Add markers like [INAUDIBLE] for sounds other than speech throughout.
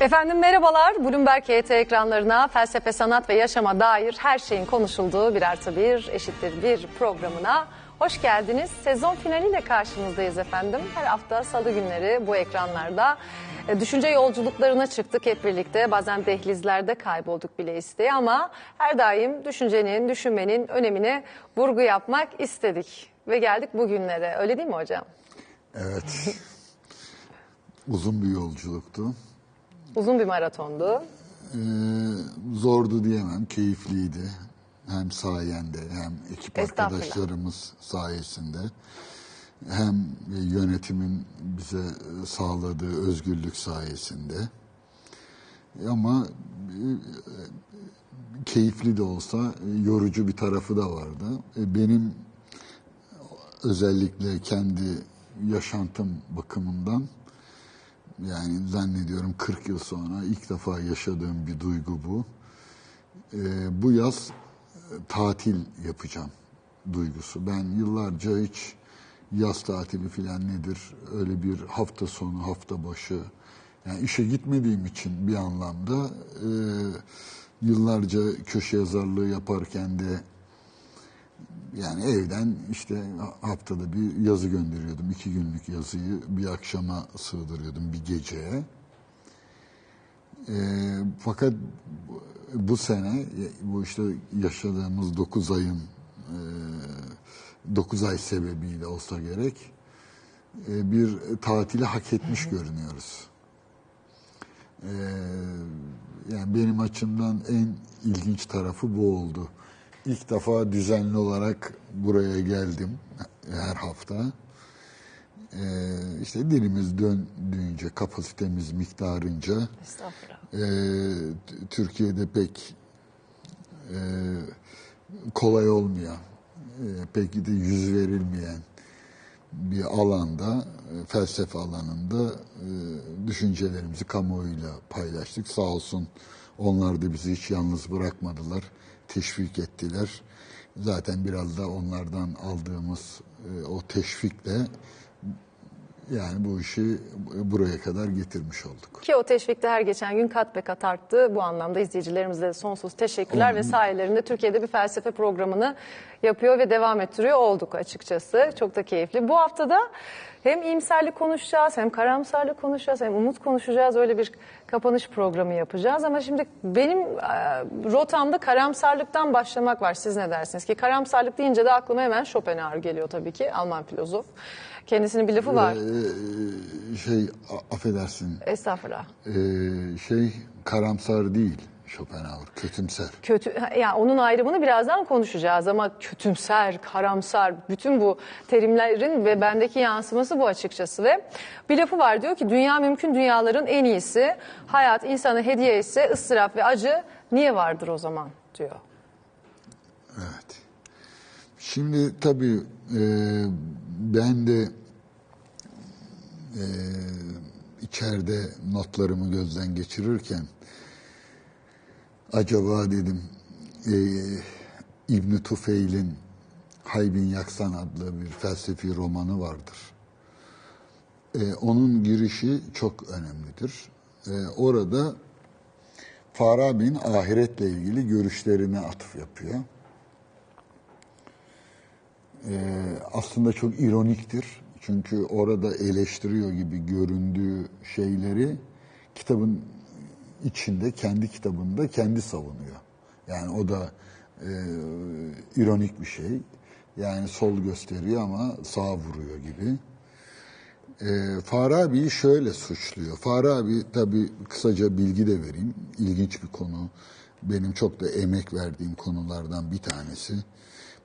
Efendim merhabalar. Bloomberg HT ekranlarına felsefe, sanat ve yaşama dair her şeyin konuşulduğu bir artı bir eşittir bir programına hoş geldiniz. Sezon finaliyle karşınızdayız efendim. Her hafta salı günleri bu ekranlarda e, düşünce yolculuklarına çıktık hep birlikte. Bazen dehlizlerde kaybolduk bile isteye ama her daim düşüncenin, düşünmenin önemine vurgu yapmak istedik. Ve geldik bugünlere. Öyle değil mi hocam? Evet. [LAUGHS] Uzun bir yolculuktu. Uzun bir maratondu. Ee, zordu diyemem, keyifliydi. Hem sayende hem ekip arkadaşlarımız sayesinde hem yönetimin bize sağladığı özgürlük sayesinde. Ama e, keyifli de olsa e, yorucu bir tarafı da vardı. E, Benim özellikle kendi yaşantım bakımından yani zannediyorum 40 yıl sonra ilk defa yaşadığım bir duygu bu. Ee, bu yaz e, tatil yapacağım duygusu. Ben yıllarca hiç yaz tatili falan nedir öyle bir hafta sonu hafta başı yani işe gitmediğim için bir anlamda e, yıllarca köşe yazarlığı yaparken de yani evden işte haftada bir yazı gönderiyordum. iki günlük yazıyı bir akşama sığdırıyordum bir geceye. Ee, fakat bu- sene bu işte yaşadığımız 9 ayın 9 ay sebebiyle olsa gerek e, bir tatili hak etmiş görünüyoruz. Ee, yani benim açımdan en ilginç tarafı bu oldu. İlk defa düzenli olarak buraya geldim her hafta. Ee, işte dilimiz döndüğünce, kapasitemiz miktarınca Estağfurullah. e, Türkiye'de pek e, kolay olmayan, e, pek de yüz verilmeyen bir alanda, e, felsefe alanında e, düşüncelerimizi kamuoyuyla paylaştık. Sağ olsun onlar da bizi hiç yalnız bırakmadılar, teşvik ettiler. Zaten biraz da onlardan aldığımız e, o teşvikle yani bu işi buraya kadar getirmiş olduk. Ki o teşvik de her geçen gün kat be kat arttı. Bu anlamda izleyicilerimize sonsuz teşekkürler ve sayelerinde Türkiye'de bir felsefe programını yapıyor ve devam ettiriyor olduk açıkçası. Çok da keyifli. Bu haftada hem iyimserlik konuşacağız, hem karamsarlık konuşacağız, hem umut konuşacağız. Öyle bir kapanış programı yapacağız. Ama şimdi benim e, rotamda karamsarlıktan başlamak var. Siz ne dersiniz ki? Karamsarlık deyince de aklıma hemen Schopenhauer geliyor tabii ki. Alman filozof. Kendisinin bir lafı var. Ee, şey affedersin Estağfurullah. ee, şey karamsar değil Schopenhauer kötümser. kötü yani onun ayrımını birazdan konuşacağız ama kötümser, karamsar bütün bu terimlerin ve bendeki yansıması bu açıkçası ve bir lafı var diyor ki dünya mümkün dünyaların en iyisi hayat insana hediye ise ıstırap ve acı niye vardır o zaman diyor. Evet. Şimdi tabii e, ben de e, içeride notlarımı gözden geçirirken acaba dedim e, İbn Tufeil'in Haybin Yaksan adlı bir felsefi romanı vardır. E, onun girişi çok önemlidir. E, orada Farabi'nin ahiretle ilgili görüşlerine atıf yapıyor. Ee, aslında çok ironiktir. Çünkü orada eleştiriyor gibi göründüğü şeyleri kitabın içinde, kendi kitabında kendi savunuyor. Yani o da e, ironik bir şey. Yani sol gösteriyor ama sağ vuruyor gibi. E, Farabi'yi şöyle suçluyor. Farabi tabii kısaca bilgi de vereyim. İlginç bir konu. Benim çok da emek verdiğim konulardan bir tanesi.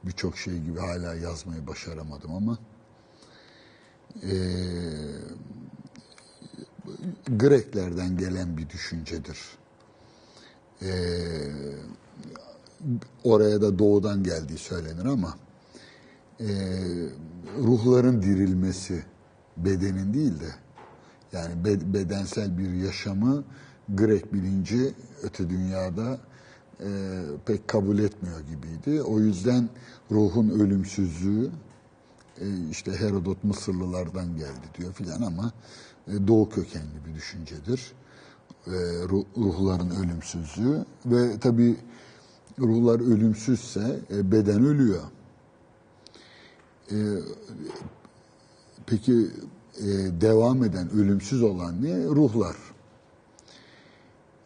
Birçok şey gibi hala yazmayı başaramadım ama. E, Greklerden gelen bir düşüncedir. E, oraya da doğudan geldiği söylenir ama e, ruhların dirilmesi bedenin değil de yani be- bedensel bir yaşamı Grek bilinci öte dünyada e, pek kabul etmiyor gibiydi. O yüzden ruhun ölümsüzlüğü e, işte Herodot Mısırlılardan geldi diyor filan ama Doğu kökenli bir düşüncedir. e, ruh- ruhların ölümsüzlüğü ve tabi ruhlar ölümsüzse e, beden ölüyor. E, peki e, devam eden, ölümsüz olan ne? Ruhlar.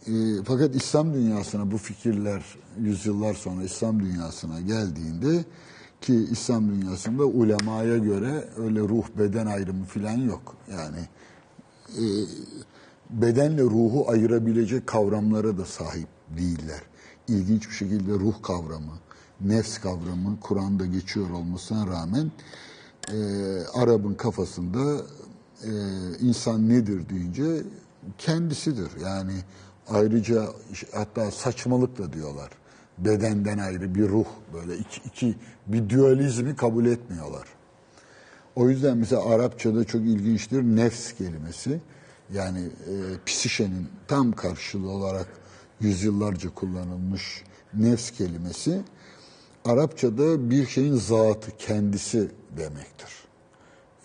E, fakat İslam dünyasına bu fikirler yüzyıllar sonra İslam dünyasına geldiğinde ki İslam dünyasında ulemaya göre öyle ruh beden ayrımı falan yok. Yani e, bedenle ruhu ayırabilecek kavramlara da sahip değiller. İlginç bir şekilde ruh kavramı, nefs kavramı Kur'an'da geçiyor olmasına rağmen e, Arap'ın kafasında e, insan nedir deyince kendisidir. Yani ayrıca hatta saçmalık da diyorlar. Bedenden ayrı bir ruh böyle iki, iki bir dualizmi kabul etmiyorlar. O yüzden mesela Arapçada çok ilginçtir nefs kelimesi. Yani e, psişenin tam karşılığı olarak yüzyıllarca kullanılmış nefs kelimesi Arapçada bir şeyin zatı, kendisi demektir.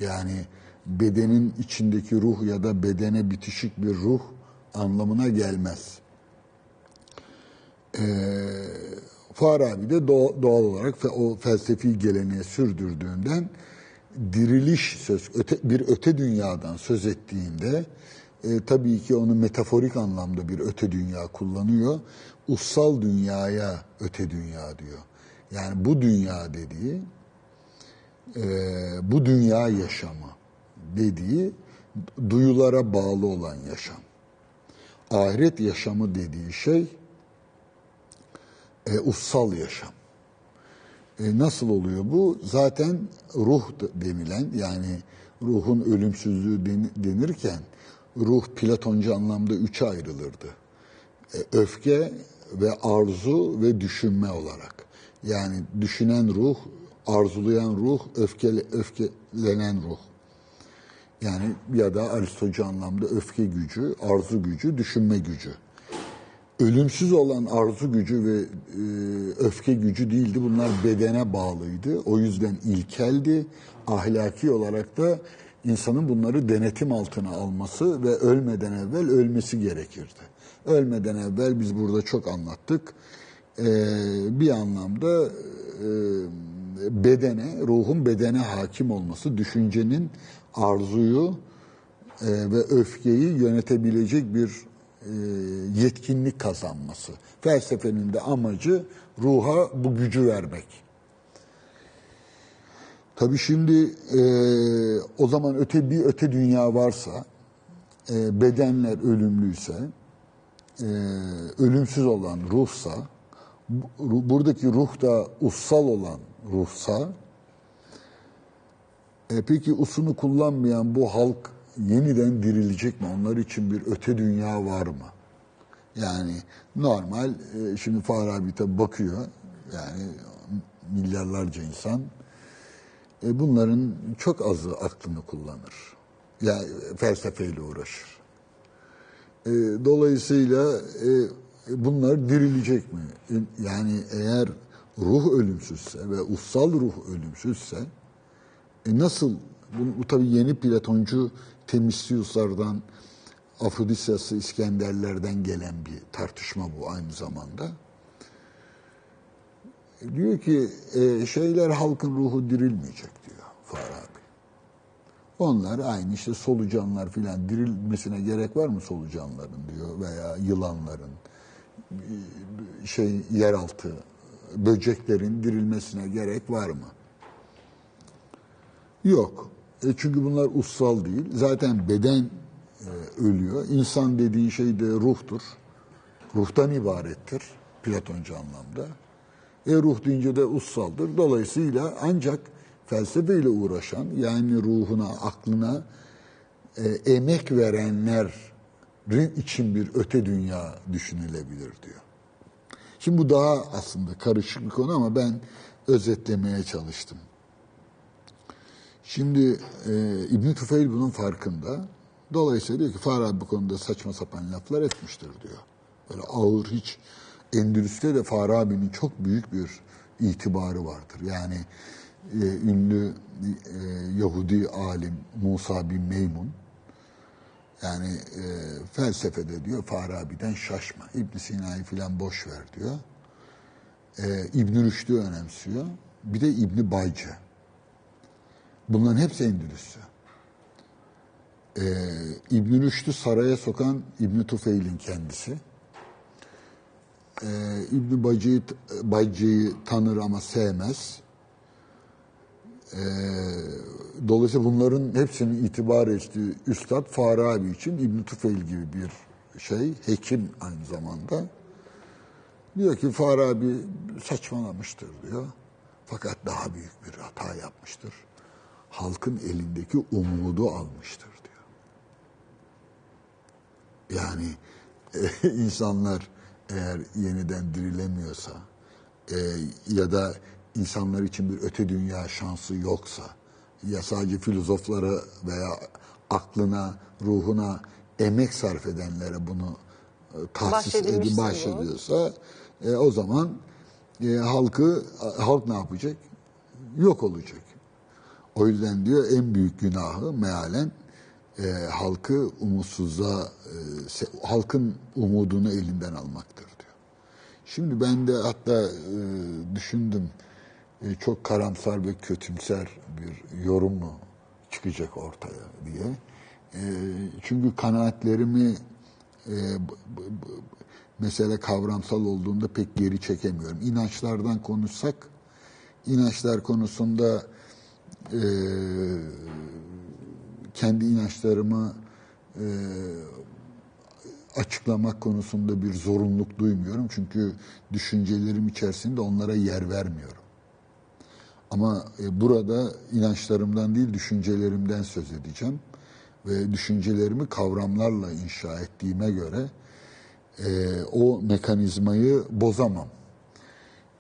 Yani bedenin içindeki ruh ya da bedene bitişik bir ruh anlamına gelmez. Ee, Farabi de doğa- doğal olarak o felsefi geleneği sürdürdüğünden diriliş söz öte, bir öte dünyadan söz ettiğinde e, tabii ki onu metaforik anlamda bir öte dünya kullanıyor. Ussal dünyaya öte dünya diyor. Yani bu dünya dediği e, bu dünya yaşamı dediği duyulara bağlı olan yaşam. Ahiret yaşamı dediği şey e, ussal yaşam. E, nasıl oluyor bu? Zaten ruh denilen yani ruhun ölümsüzlüğü deni- denirken ruh Platoncu anlamda üçe ayrılırdı. E, öfke ve arzu ve düşünme olarak. Yani düşünen ruh, arzulayan ruh, öfkele, öfkelenen ruh. Yani ya da Aristocu anlamda öfke gücü, arzu gücü, düşünme gücü ölümsüz olan arzu gücü ve e, öfke gücü değildi. Bunlar bedene bağlıydı. O yüzden ilkeldi. Ahlaki olarak da insanın bunları denetim altına alması ve ölmeden evvel ölmesi gerekirdi. Ölmeden evvel biz burada çok anlattık. E, bir anlamda e, bedene, ruhun bedene hakim olması, düşüncenin arzuyu e, ve öfkeyi yönetebilecek bir yetkinlik kazanması. Felsefenin de amacı ruha bu gücü vermek. Tabii şimdi e, o zaman öte bir öte dünya varsa, e, bedenler ölümlüyse, e, ölümsüz olan ruhsa, bu- buradaki ruh da ussal olan ruhsa, e peki usunu kullanmayan bu halk yeniden dirilecek mi? Onlar için bir öte dünya var mı? Yani normal, e, şimdi Farabi bakıyor, yani milyarlarca insan, e, bunların çok azı aklını kullanır. Ya felsefeyle uğraşır. E, dolayısıyla bunlar dirilecek mi? Yani eğer ruh ölümsüzse ve ussal ruh ölümsüzse, nasıl, bu, bu tabii yeni Platoncu Temistiyuslardan, Afrodisyas'ı İskenderlerden gelen bir tartışma bu aynı zamanda. Diyor ki e, şeyler halkın ruhu dirilmeyecek diyor Farabi. Onlar aynı işte solucanlar filan dirilmesine gerek var mı solucanların diyor veya yılanların e, şey yeraltı böceklerin dirilmesine gerek var mı? Yok. E çünkü bunlar ussal değil. Zaten beden e, ölüyor. İnsan dediğin şey de ruhtur. Ruhtan ibarettir. Platoncu anlamda. E ruh deyince de ussaldır. Dolayısıyla ancak felsefeyle uğraşan yani ruhuna, aklına e, emek verenlerin için bir öte dünya düşünülebilir diyor. Şimdi bu daha aslında karışık bir konu ama ben özetlemeye çalıştım. Şimdi e, İbn Tufeyl bunun farkında. Dolayısıyla diyor ki Farabi bu konuda saçma sapan laflar etmiştir diyor. Böyle ağır hiç Endülüs'te de Farabi'nin çok büyük bir itibarı vardır. Yani e, ünlü e, Yahudi alim Musa bin Meymun Yani e, felsefede diyor Farabi'den şaşma. İbn Sina'yı filan boş ver diyor. E, İbn Rüşd'ü önemsiyor. Bir de İbn Bayce. Bunların hepsi Endülüs'ü. E, İbn Rüşd'ü saraya sokan İbn Tufeil'in kendisi. E, İbn Bayce'yi Bayce'yi tanır ama sevmez. E, dolayısıyla bunların hepsinin itibar ettiği Üstad Farabi için İbn Tufeil gibi bir şey, hekim aynı zamanda. Diyor ki Farabi saçmalamıştır diyor. Fakat daha büyük bir hata yapmıştır. Halkın elindeki umudu almıştır diyor. Yani e, [LAUGHS] insanlar eğer yeniden dirilemiyorsa e, ya da insanlar için bir öte dünya şansı yoksa ya sadece filozoflara veya aklına, ruhuna emek sarf edenlere bunu e, tahsis edip bahşediyorsa e, o zaman e, halkı halk ne yapacak? Yok olacak. O yüzden diyor en büyük günahı mealen e, halkı umutsuzluğa, e, halkın umudunu elinden almaktır diyor. Şimdi ben de hatta e, düşündüm e, çok karamsar ve kötümser bir yorum mu çıkacak ortaya diye. E, çünkü kanaatlerimi e, mesele kavramsal olduğunda pek geri çekemiyorum. İnançlardan konuşsak, inançlar konusunda e, kendi inançlarımı e, açıklamak konusunda bir zorunluluk duymuyorum. Çünkü düşüncelerim içerisinde onlara yer vermiyorum. Ama e, burada inançlarımdan değil düşüncelerimden söz edeceğim. Ve düşüncelerimi kavramlarla inşa ettiğime göre e, o mekanizmayı bozamam.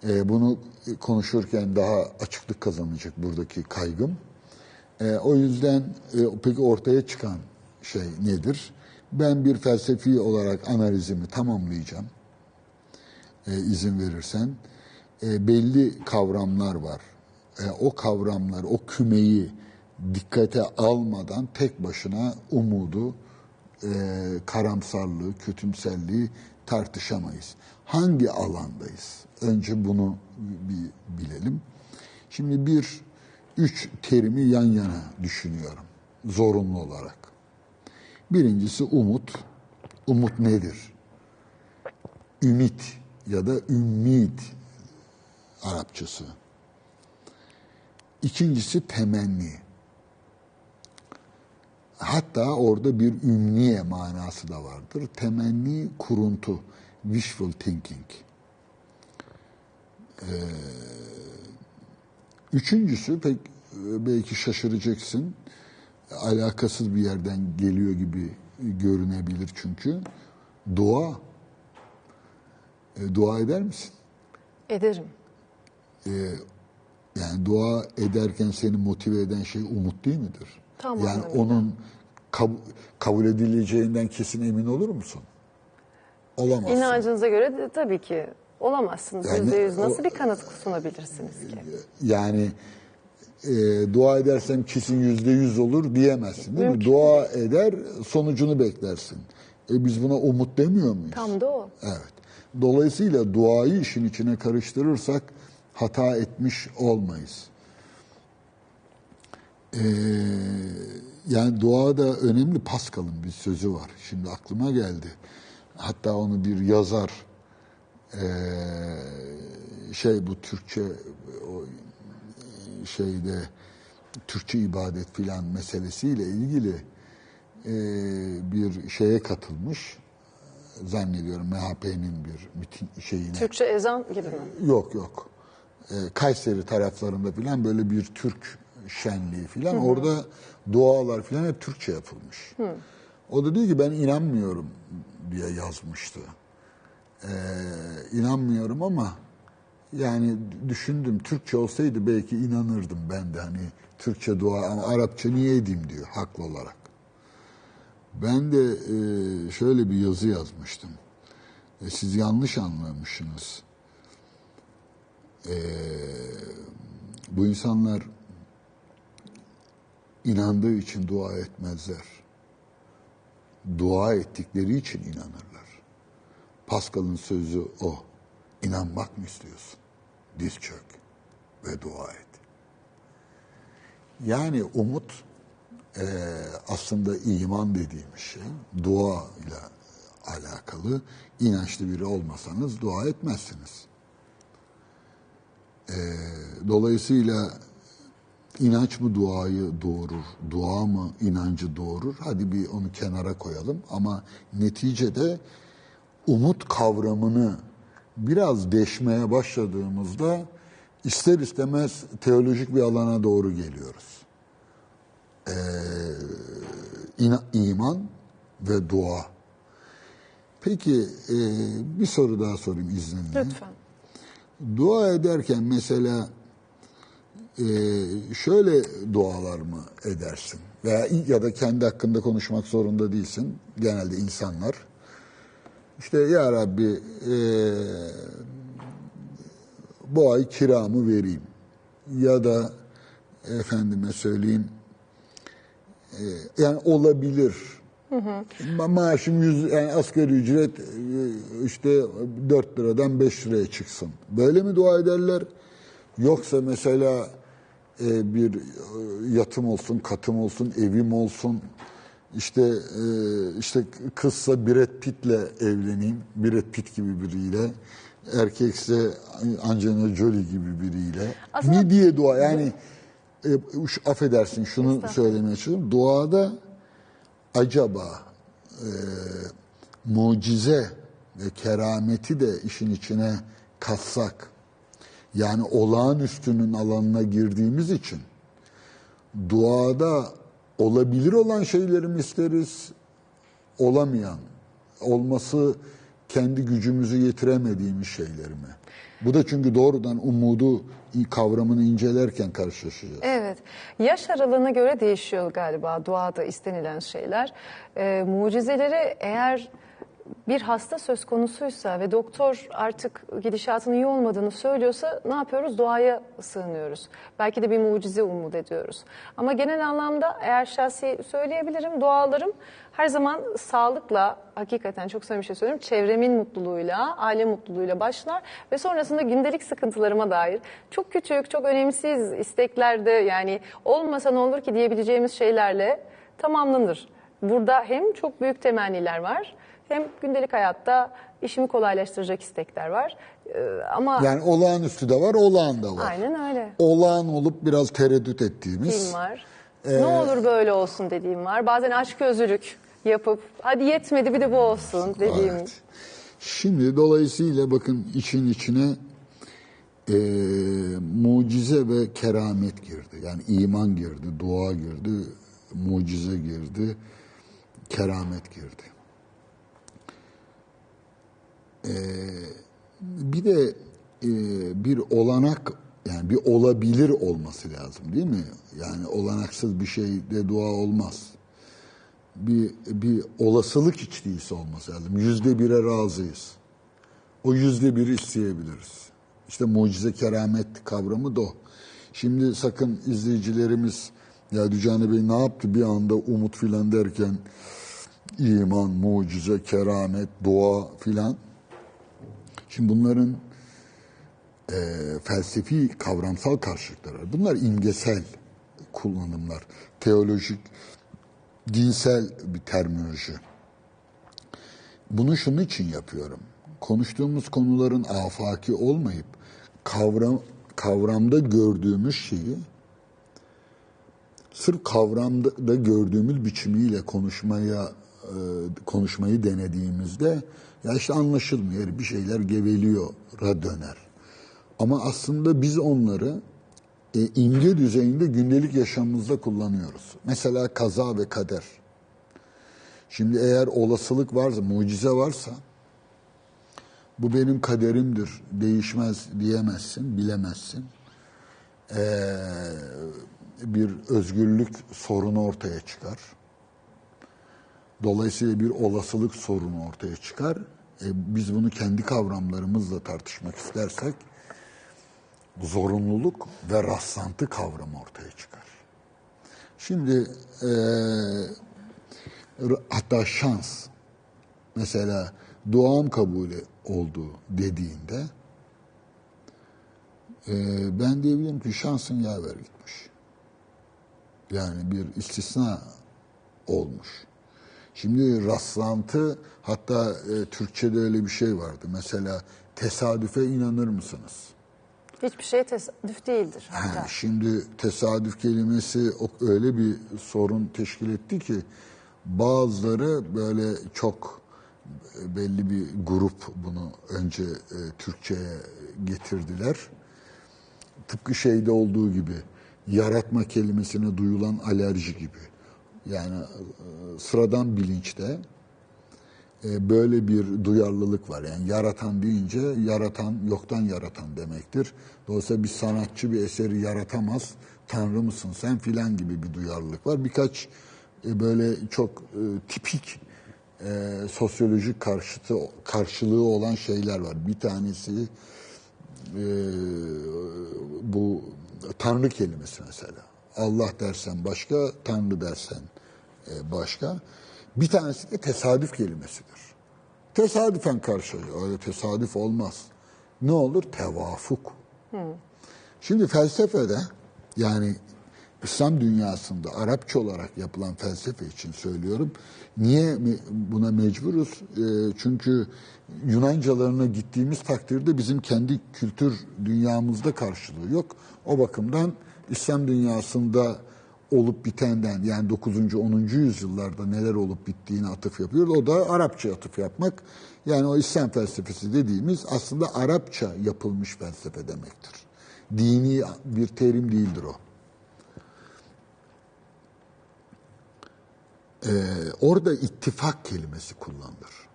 E, bunu konuşurken daha açıklık kazanacak buradaki kaygım. E, o yüzden e, peki ortaya çıkan şey nedir? Ben bir felsefi olarak analizimi tamamlayacağım. E, izin verirsen. E, belli kavramlar var. E, o kavramlar, o kümeyi dikkate almadan tek başına umudu, e, karamsarlığı, kötümserliği tartışamayız. Hangi alandayız? Önce bunu bir bilelim. Şimdi bir, üç terimi yan yana düşünüyorum zorunlu olarak. Birincisi umut. Umut nedir? Ümit ya da ümmid Arapçası. İkincisi temenni. Hatta orada bir ümniye manası da vardır. Temenni, kuruntu, wishful thinking. Ee, üçüncüsü pek e, belki şaşıracaksın. Alakasız bir yerden geliyor gibi görünebilir çünkü. Dua. E, dua eder misin? Ederim. Yani dua ederken seni motive eden şey umut değil midir? Tam yani anlamıyla. onun kab- kabul edileceğinden kesin emin olur musun? Olamazsın. İnancınıza göre de tabii ki olamazsınız. Yani Yüzde yüz o- nasıl bir kanıt sunabilirsiniz ki? Yani e, dua edersem kesin yüzde yüz olur diyemezsin değil Mümkün mi? Dua eder sonucunu beklersin. E biz buna umut demiyor muyuz? Tam da o. Evet. Dolayısıyla duayı işin içine karıştırırsak hata etmiş olmayız. Ee, yani duada önemli Pascal'ın bir sözü var. Şimdi aklıma geldi. Hatta onu bir yazar ee, şey bu Türkçe o şeyde Türkçe ibadet filan meselesiyle ilgili ee, bir şeye katılmış zannediyorum MHP'nin bir miting şeyine. Türkçe ezan gibi mi? Yok yok. Ee, Kayseri taraflarında filan böyle bir Türk şenliği filan. Orada dualar filan hep Türkçe yapılmış. O da diyor ki ben inanmıyorum diye yazmıştı. Ee, inanmıyorum ama yani düşündüm Türkçe olsaydı belki inanırdım ben de hani Türkçe dua ama Arapça niye edeyim diyor haklı olarak. Ben de e, şöyle bir yazı yazmıştım. E, siz yanlış anlamışsınız. E, bu insanlar inandığı için dua etmezler. dua ettikleri için inanırlar. Pascal'ın sözü o. İnanmak mı istiyorsun? Diz çök ve dua et. Yani umut eee, aslında iman dediğimiz şey dua ile alakalı. İnançlı biri olmasanız dua etmezsiniz. Eee, dolayısıyla inanç mı duayı doğurur, dua mı inancı doğurur? Hadi bir onu kenara koyalım ama neticede umut kavramını biraz deşmeye başladığımızda ister istemez teolojik bir alana doğru geliyoruz. Ee, ina- iman ve dua. Peki e, bir soru daha sorayım izninle. Lütfen. Dua ederken mesela e, şöyle dualar mı edersin? Veya ya da kendi hakkında konuşmak zorunda değilsin. Genelde insanlar. İşte ya Rabbi e, bu ay kiramı vereyim. Ya da efendime söyleyeyim e, yani olabilir. Ma- Maaşım yüz, yani asgari ücret e, işte 4 liradan 5 liraya çıksın. Böyle mi dua ederler? Yoksa mesela e, bir e, yatım olsun, katım olsun, evim olsun. İşte e, işte kızsa Brad Pitt'le evleneyim. Brad Pitt gibi biriyle. Erkekse Angelina Jolie gibi biriyle. Aslında- Mi diye dua yani e, şu- affedersin şunu söylemeye çalışıyorum. Duada acaba e, mucize ve kerameti de işin içine katsak yani olağanüstünün alanına girdiğimiz için duada olabilir olan şeyleri mi isteriz olamayan olması kendi gücümüzü yetiremediğimiz şeyler mi? Bu da çünkü doğrudan umudu kavramını incelerken karşılaşacağız. Evet. Yaş aralığına göre değişiyor galiba duada istenilen şeyler. Ee, mucizeleri eğer bir hasta söz konusuysa ve doktor artık gidişatın iyi olmadığını söylüyorsa ne yapıyoruz? Duaya sığınıyoruz. Belki de bir mucize umut ediyoruz. Ama genel anlamda eğer şahsi söyleyebilirim dualarım her zaman sağlıkla hakikaten çok samimi bir şey söylüyorum. Çevremin mutluluğuyla, aile mutluluğuyla başlar ve sonrasında gündelik sıkıntılarıma dair çok küçük, çok önemsiz isteklerde yani olmasa ne olur ki diyebileceğimiz şeylerle tamamlanır. Burada hem çok büyük temenniler var hem gündelik hayatta işimi kolaylaştıracak istekler var. Ee, ama Yani olağanüstü de var, olağan da var. aynen öyle. Olağan olup biraz tereddüt ettiğimiz. Film var. ne olur böyle olsun dediğim var. Bazen aşk özürlük yapıp hadi yetmedi bir de bu olsun dediğim. Evet. Şimdi dolayısıyla bakın için içine e, mucize ve keramet girdi. Yani iman girdi, dua girdi, mucize girdi, keramet girdi. E, bir de e, bir olanak yani bir olabilir olması lazım değil mi? Yani olanaksız bir şeyde dua olmaz bir, bir olasılık hiç değilse olması lazım. Yüzde bire razıyız. O yüzde biri isteyebiliriz. İşte mucize keramet kavramı da o. Şimdi sakın izleyicilerimiz ya Dücane Bey ne yaptı bir anda umut filan derken iman, mucize, keramet, dua filan. Şimdi bunların e, felsefi kavramsal karşılıkları var. Bunlar imgesel kullanımlar. Teolojik dinsel bir terminoloji. Bunu şunun için yapıyorum. Konuştuğumuz konuların afaki olmayıp kavram kavramda gördüğümüz şeyi sırf kavramda da gördüğümüz biçimiyle konuşmaya e, konuşmayı denediğimizde ya işte anlaşılmıyor bir şeyler geveliyor'a döner. Ama aslında biz onları e, imge düzeyinde gündelik yaşamımızda kullanıyoruz. Mesela kaza ve kader. Şimdi eğer olasılık varsa, mucize varsa bu benim kaderimdir, değişmez diyemezsin, bilemezsin. Ee, bir özgürlük sorunu ortaya çıkar. Dolayısıyla bir olasılık sorunu ortaya çıkar. E, biz bunu kendi kavramlarımızla tartışmak istersek zorunluluk ve rastlantı kavramı ortaya çıkar. Şimdi e, hatta şans mesela duam kabul oldu dediğinde e, ben diyebilirim ki şansın yaver gitmiş. Yani bir istisna olmuş. Şimdi rastlantı hatta e, Türkçe'de öyle bir şey vardı. Mesela tesadüfe inanır mısınız? Hiçbir şey tesadüf değildir. Ha, hatta. şimdi tesadüf kelimesi öyle bir sorun teşkil etti ki bazıları böyle çok e, belli bir grup bunu önce e, Türkçe'ye getirdiler. Tıpkı şeyde olduğu gibi yaratma kelimesine duyulan alerji gibi. Yani e, sıradan bilinçte e, böyle bir duyarlılık var. Yani yaratan deyince yaratan yoktan yaratan demektir. Dolayısıyla bir sanatçı bir eseri yaratamaz. Tanrı mısın sen filan gibi bir duyarlılık var. Birkaç e, böyle çok tipik sosyolojik karşıtı karşılığı olan şeyler var. Bir tanesi bu Tanrı kelimesi mesela. Allah dersen başka, Tanrı dersen e, başka. Bir tanesi de tesadüf kelimesidir. Tesadüfen karşılıyor. Öyle tesadüf olmaz. Ne olur? Tevafuk. Şimdi felsefede yani İslam dünyasında Arapça olarak yapılan felsefe için söylüyorum. Niye buna mecburuz? Ee, çünkü Yunancalarına gittiğimiz takdirde bizim kendi kültür dünyamızda karşılığı yok. O bakımdan İslam dünyasında olup bitenden yani 9. 10. yüzyıllarda neler olup bittiğini atıf yapıyor. O da Arapça atıf yapmak. Yani o İslam felsefesi dediğimiz aslında Arapça yapılmış felsefe demektir. Dini bir terim değildir o. Ee, orada ittifak kelimesi kullanılır.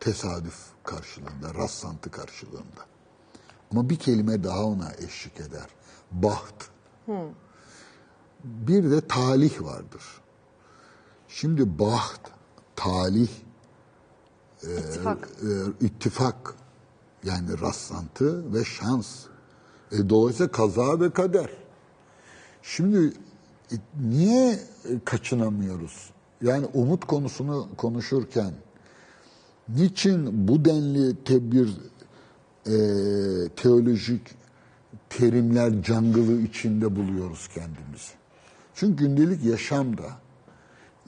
Tesadüf karşılığında, rastlantı karşılığında. Ama bir kelime daha ona eşlik eder. Baht. Bir de talih vardır. Şimdi baht, talih, İttifak. e, ittifak yani rastlantı ve şans. E, dolayısıyla kaza ve kader. Şimdi e, niye e, kaçınamıyoruz? Yani umut konusunu konuşurken niçin bu denli tebir e, teolojik terimler cangılı içinde buluyoruz kendimizi? Çünkü gündelik yaşamda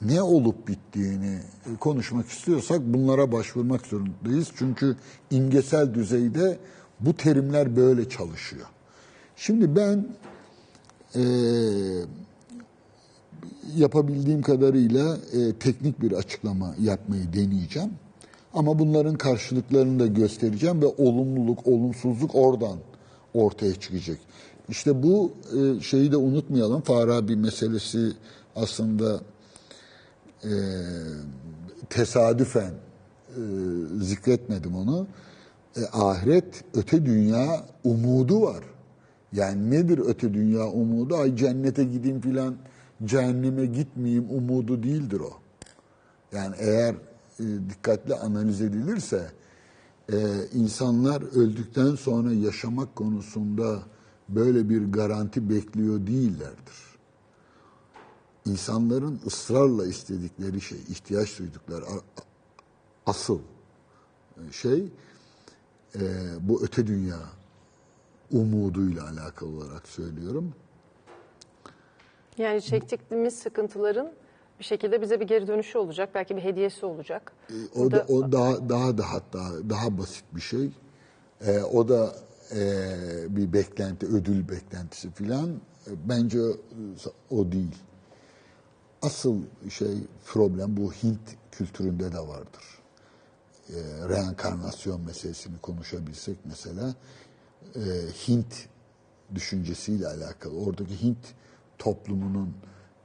ne olup bittiğini konuşmak istiyorsak bunlara başvurmak zorundayız. Çünkü imgesel düzeyde bu terimler böyle çalışıyor. Şimdi ben e, yapabildiğim kadarıyla e, teknik bir açıklama yapmayı deneyeceğim. Ama bunların karşılıklarını da göstereceğim ve olumluluk, olumsuzluk oradan ortaya çıkacak. İşte bu e, şeyi de unutmayalım. Farabi meselesi aslında e, tesadüfen e, zikretmedim onu. E, ahiret öte dünya umudu var. Yani nedir öte dünya umudu? Ay cennete gideyim filan cehenneme gitmeyeyim umudu değildir o. Yani eğer e, dikkatli analiz edilirse e, insanlar öldükten sonra yaşamak konusunda böyle bir garanti bekliyor değillerdir. İnsanların ısrarla istedikleri şey, ihtiyaç duydukları asıl şey e, bu öte dünya umuduyla alakalı olarak söylüyorum. Yani çektiğimiz sıkıntıların bir şekilde bize bir geri dönüşü olacak. Belki bir hediyesi olacak. O da o daha daha da hatta daha basit bir şey. Ee, o da e, bir beklenti, ödül beklentisi filan. E, Bence o, değil. Asıl şey problem bu Hint kültüründe de vardır. E, reenkarnasyon meselesini konuşabilsek mesela e, Hint düşüncesiyle alakalı. Oradaki Hint toplumunun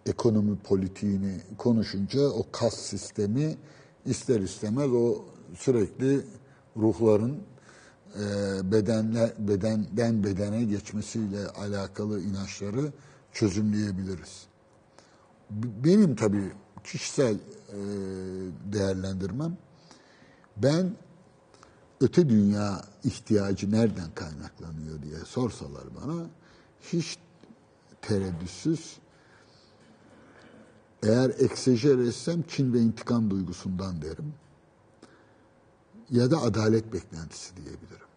ekonomi politiğini konuşunca o kas sistemi ister istemez o sürekli ruhların e, bedenle bedenden bedene geçmesiyle alakalı inançları çözümleyebiliriz. Benim tabii kişisel e, değerlendirmem ben öte dünya ihtiyacı nereden kaynaklanıyor diye sorsalar bana hiç tereddütsüz Eğer eksejer etsem Çin ve intikam duygusundan derim. Ya da adalet beklentisi diyebilirim.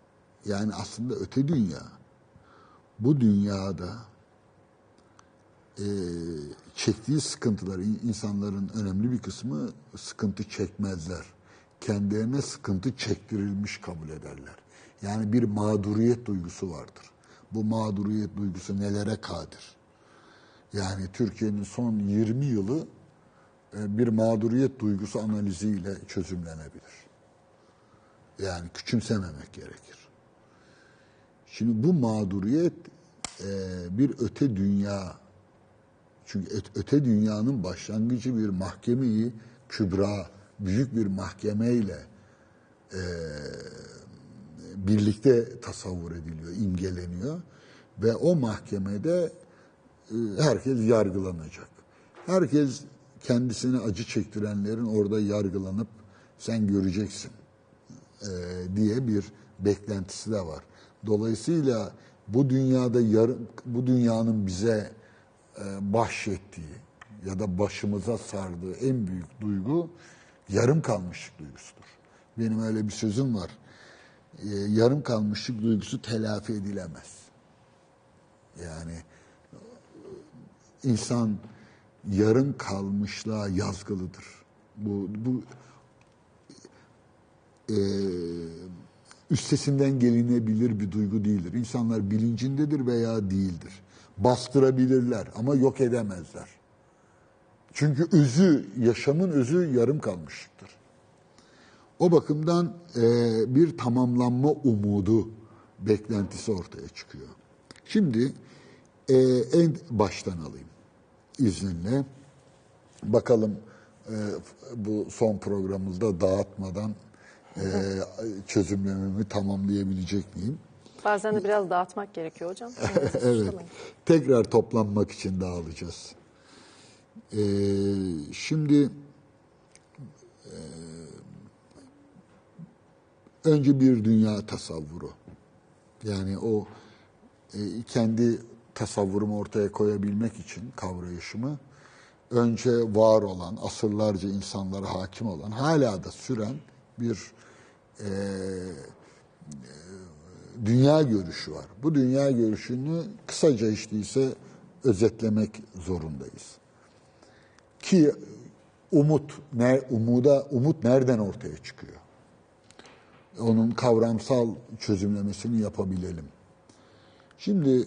Yani aslında öte dünya, bu dünyada e, çektiği sıkıntıları, insanların önemli bir kısmı sıkıntı çekmezler. Kendilerine sıkıntı çektirilmiş kabul ederler. Yani bir mağduriyet duygusu vardır. Bu mağduriyet duygusu nelere kadir? Yani Türkiye'nin son 20 yılı e, bir mağduriyet duygusu analiziyle çözümlenebilir. Yani küçümsememek gerekir. Şimdi bu mağduriyet e, bir öte dünya çünkü öt- öte dünyanın başlangıcı bir mahkemeyi kübra, büyük bir mahkemeyle e, birlikte tasavvur ediliyor, imgeleniyor. Ve o mahkemede e, herkes yargılanacak. Herkes kendisine acı çektirenlerin orada yargılanıp sen göreceksin e, diye bir beklentisi de var. Dolayısıyla bu dünyada yarım, bu dünyanın bize e, bahşettiği ya da başımıza sardığı en büyük duygu yarım kalmışlık duygusudur. Benim öyle bir sözüm var. E, yarım kalmışlık duygusu telafi edilemez. Yani insan yarım kalmışlığa yazgılıdır. Bu, bu e, üstesinden gelinebilir bir duygu değildir. İnsanlar bilincindedir veya değildir. Bastırabilirler ama yok edemezler. Çünkü özü, yaşamın özü yarım kalmıştır. O bakımdan e, bir tamamlanma umudu beklentisi ortaya çıkıyor. Şimdi e, en baştan alayım izninle. Bakalım e, bu son programımızda dağıtmadan e, çözümlememi tamamlayabilecek miyim? Bazen de biraz dağıtmak gerekiyor hocam. [LAUGHS] evet. Tekrar toplanmak için dağılacağız. Ee, şimdi e, önce bir dünya tasavvuru. Yani o e, kendi tasavvurumu ortaya koyabilmek için kavrayışımı önce var olan, asırlarca insanlara hakim olan, hala da süren bir e, dünya görüşü var. Bu dünya görüşünü kısaca hiç değilse özetlemek zorundayız. Ki umut, ne, umuda, umut nereden ortaya çıkıyor? Onun kavramsal çözümlemesini yapabilelim. Şimdi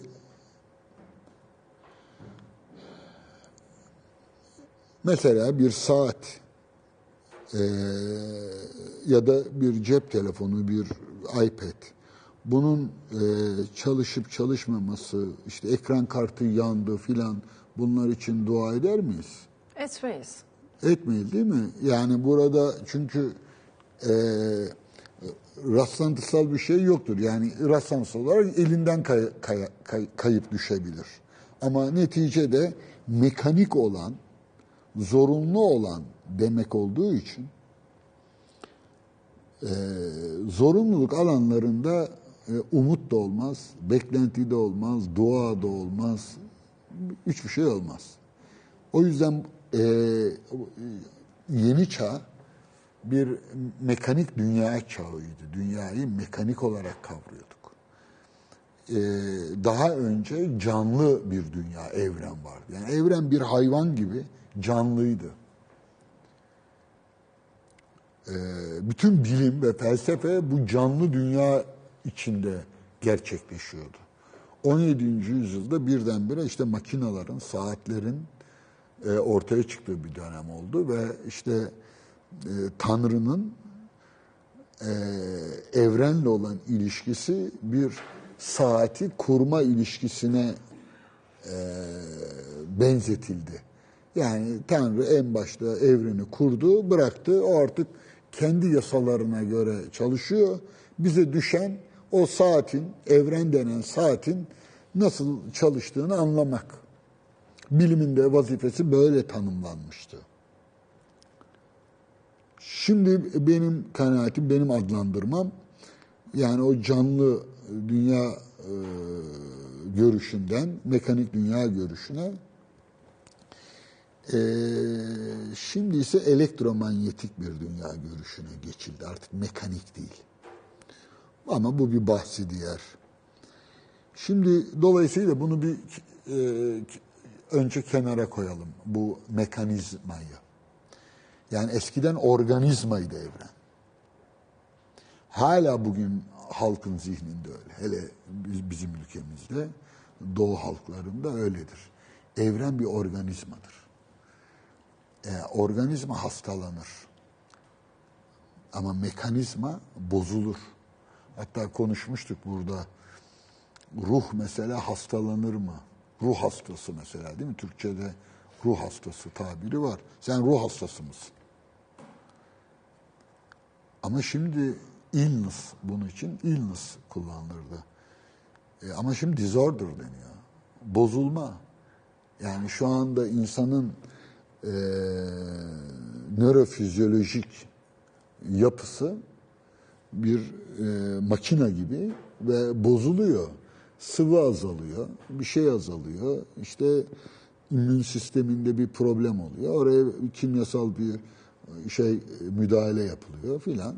mesela bir saat e, ya da bir cep telefonu, bir iPad bunun e, çalışıp çalışmaması, işte ekran kartı yandı filan bunlar için dua eder miyiz? Etmeyiz. Etmeyiz değil mi? Yani burada çünkü e, rastlantısal bir şey yoktur. Yani rastlantısal olarak elinden kay- kay- kay- kayıp düşebilir. Ama neticede mekanik olan, zorunlu olan demek olduğu için e, zorunluluk alanlarında e, umut da olmaz, beklenti de olmaz, dua da olmaz, hiçbir şey olmaz. O yüzden e, yeni çağ bir mekanik dünya çağıydı. Dünyayı mekanik olarak kavrıyorduk. Daha önce canlı bir dünya, evren vardı. Yani evren bir hayvan gibi canlıydı. E, bütün bilim ve felsefe bu canlı dünya içinde gerçekleşiyordu. 17. yüzyılda birdenbire işte makinaların, saatlerin e, ortaya çıktığı bir dönem oldu ve işte e, Tanrı'nın e, evrenle olan ilişkisi bir saati kurma ilişkisine benzetildi. Yani Tanrı en başta evreni kurdu, bıraktı. O artık kendi yasalarına göre çalışıyor. Bize düşen o saatin, evren denen saatin nasıl çalıştığını anlamak. Bilimin de vazifesi böyle tanımlanmıştı. Şimdi benim kanaatim, benim adlandırmam yani o canlı dünya e, görüşünden mekanik dünya görüşüne Ee, şimdi ise elektromanyetik bir dünya görüşüne geçildi. Artık mekanik değil. Ama bu bir bahsi diğer. Şimdi dolayısıyla bunu bir e, önce kenara koyalım bu mekanizmayı. Yani eskiden organizmaydı evren. Hala bugün halkın zihninde öyle. Hele biz- bizim ülkemizde doğu halklarında öyledir. Evren bir organizmadır. E, organizma hastalanır. Ama mekanizma bozulur. Hatta konuşmuştuk burada. Ruh mesela hastalanır mı? Ruh hastası mesela değil mi? Türkçe'de ruh hastası tabiri var. Sen ruh hastası mısın? Ama şimdi illness bunun için illness kullanılırdı. E, ama şimdi disorder deniyor. Bozulma. Yani şu anda insanın e, nörofizyolojik yapısı bir e, makina gibi ve bozuluyor. Sıvı azalıyor, bir şey azalıyor. İşte immün sisteminde bir problem oluyor. Oraya kimyasal bir şey müdahale yapılıyor filan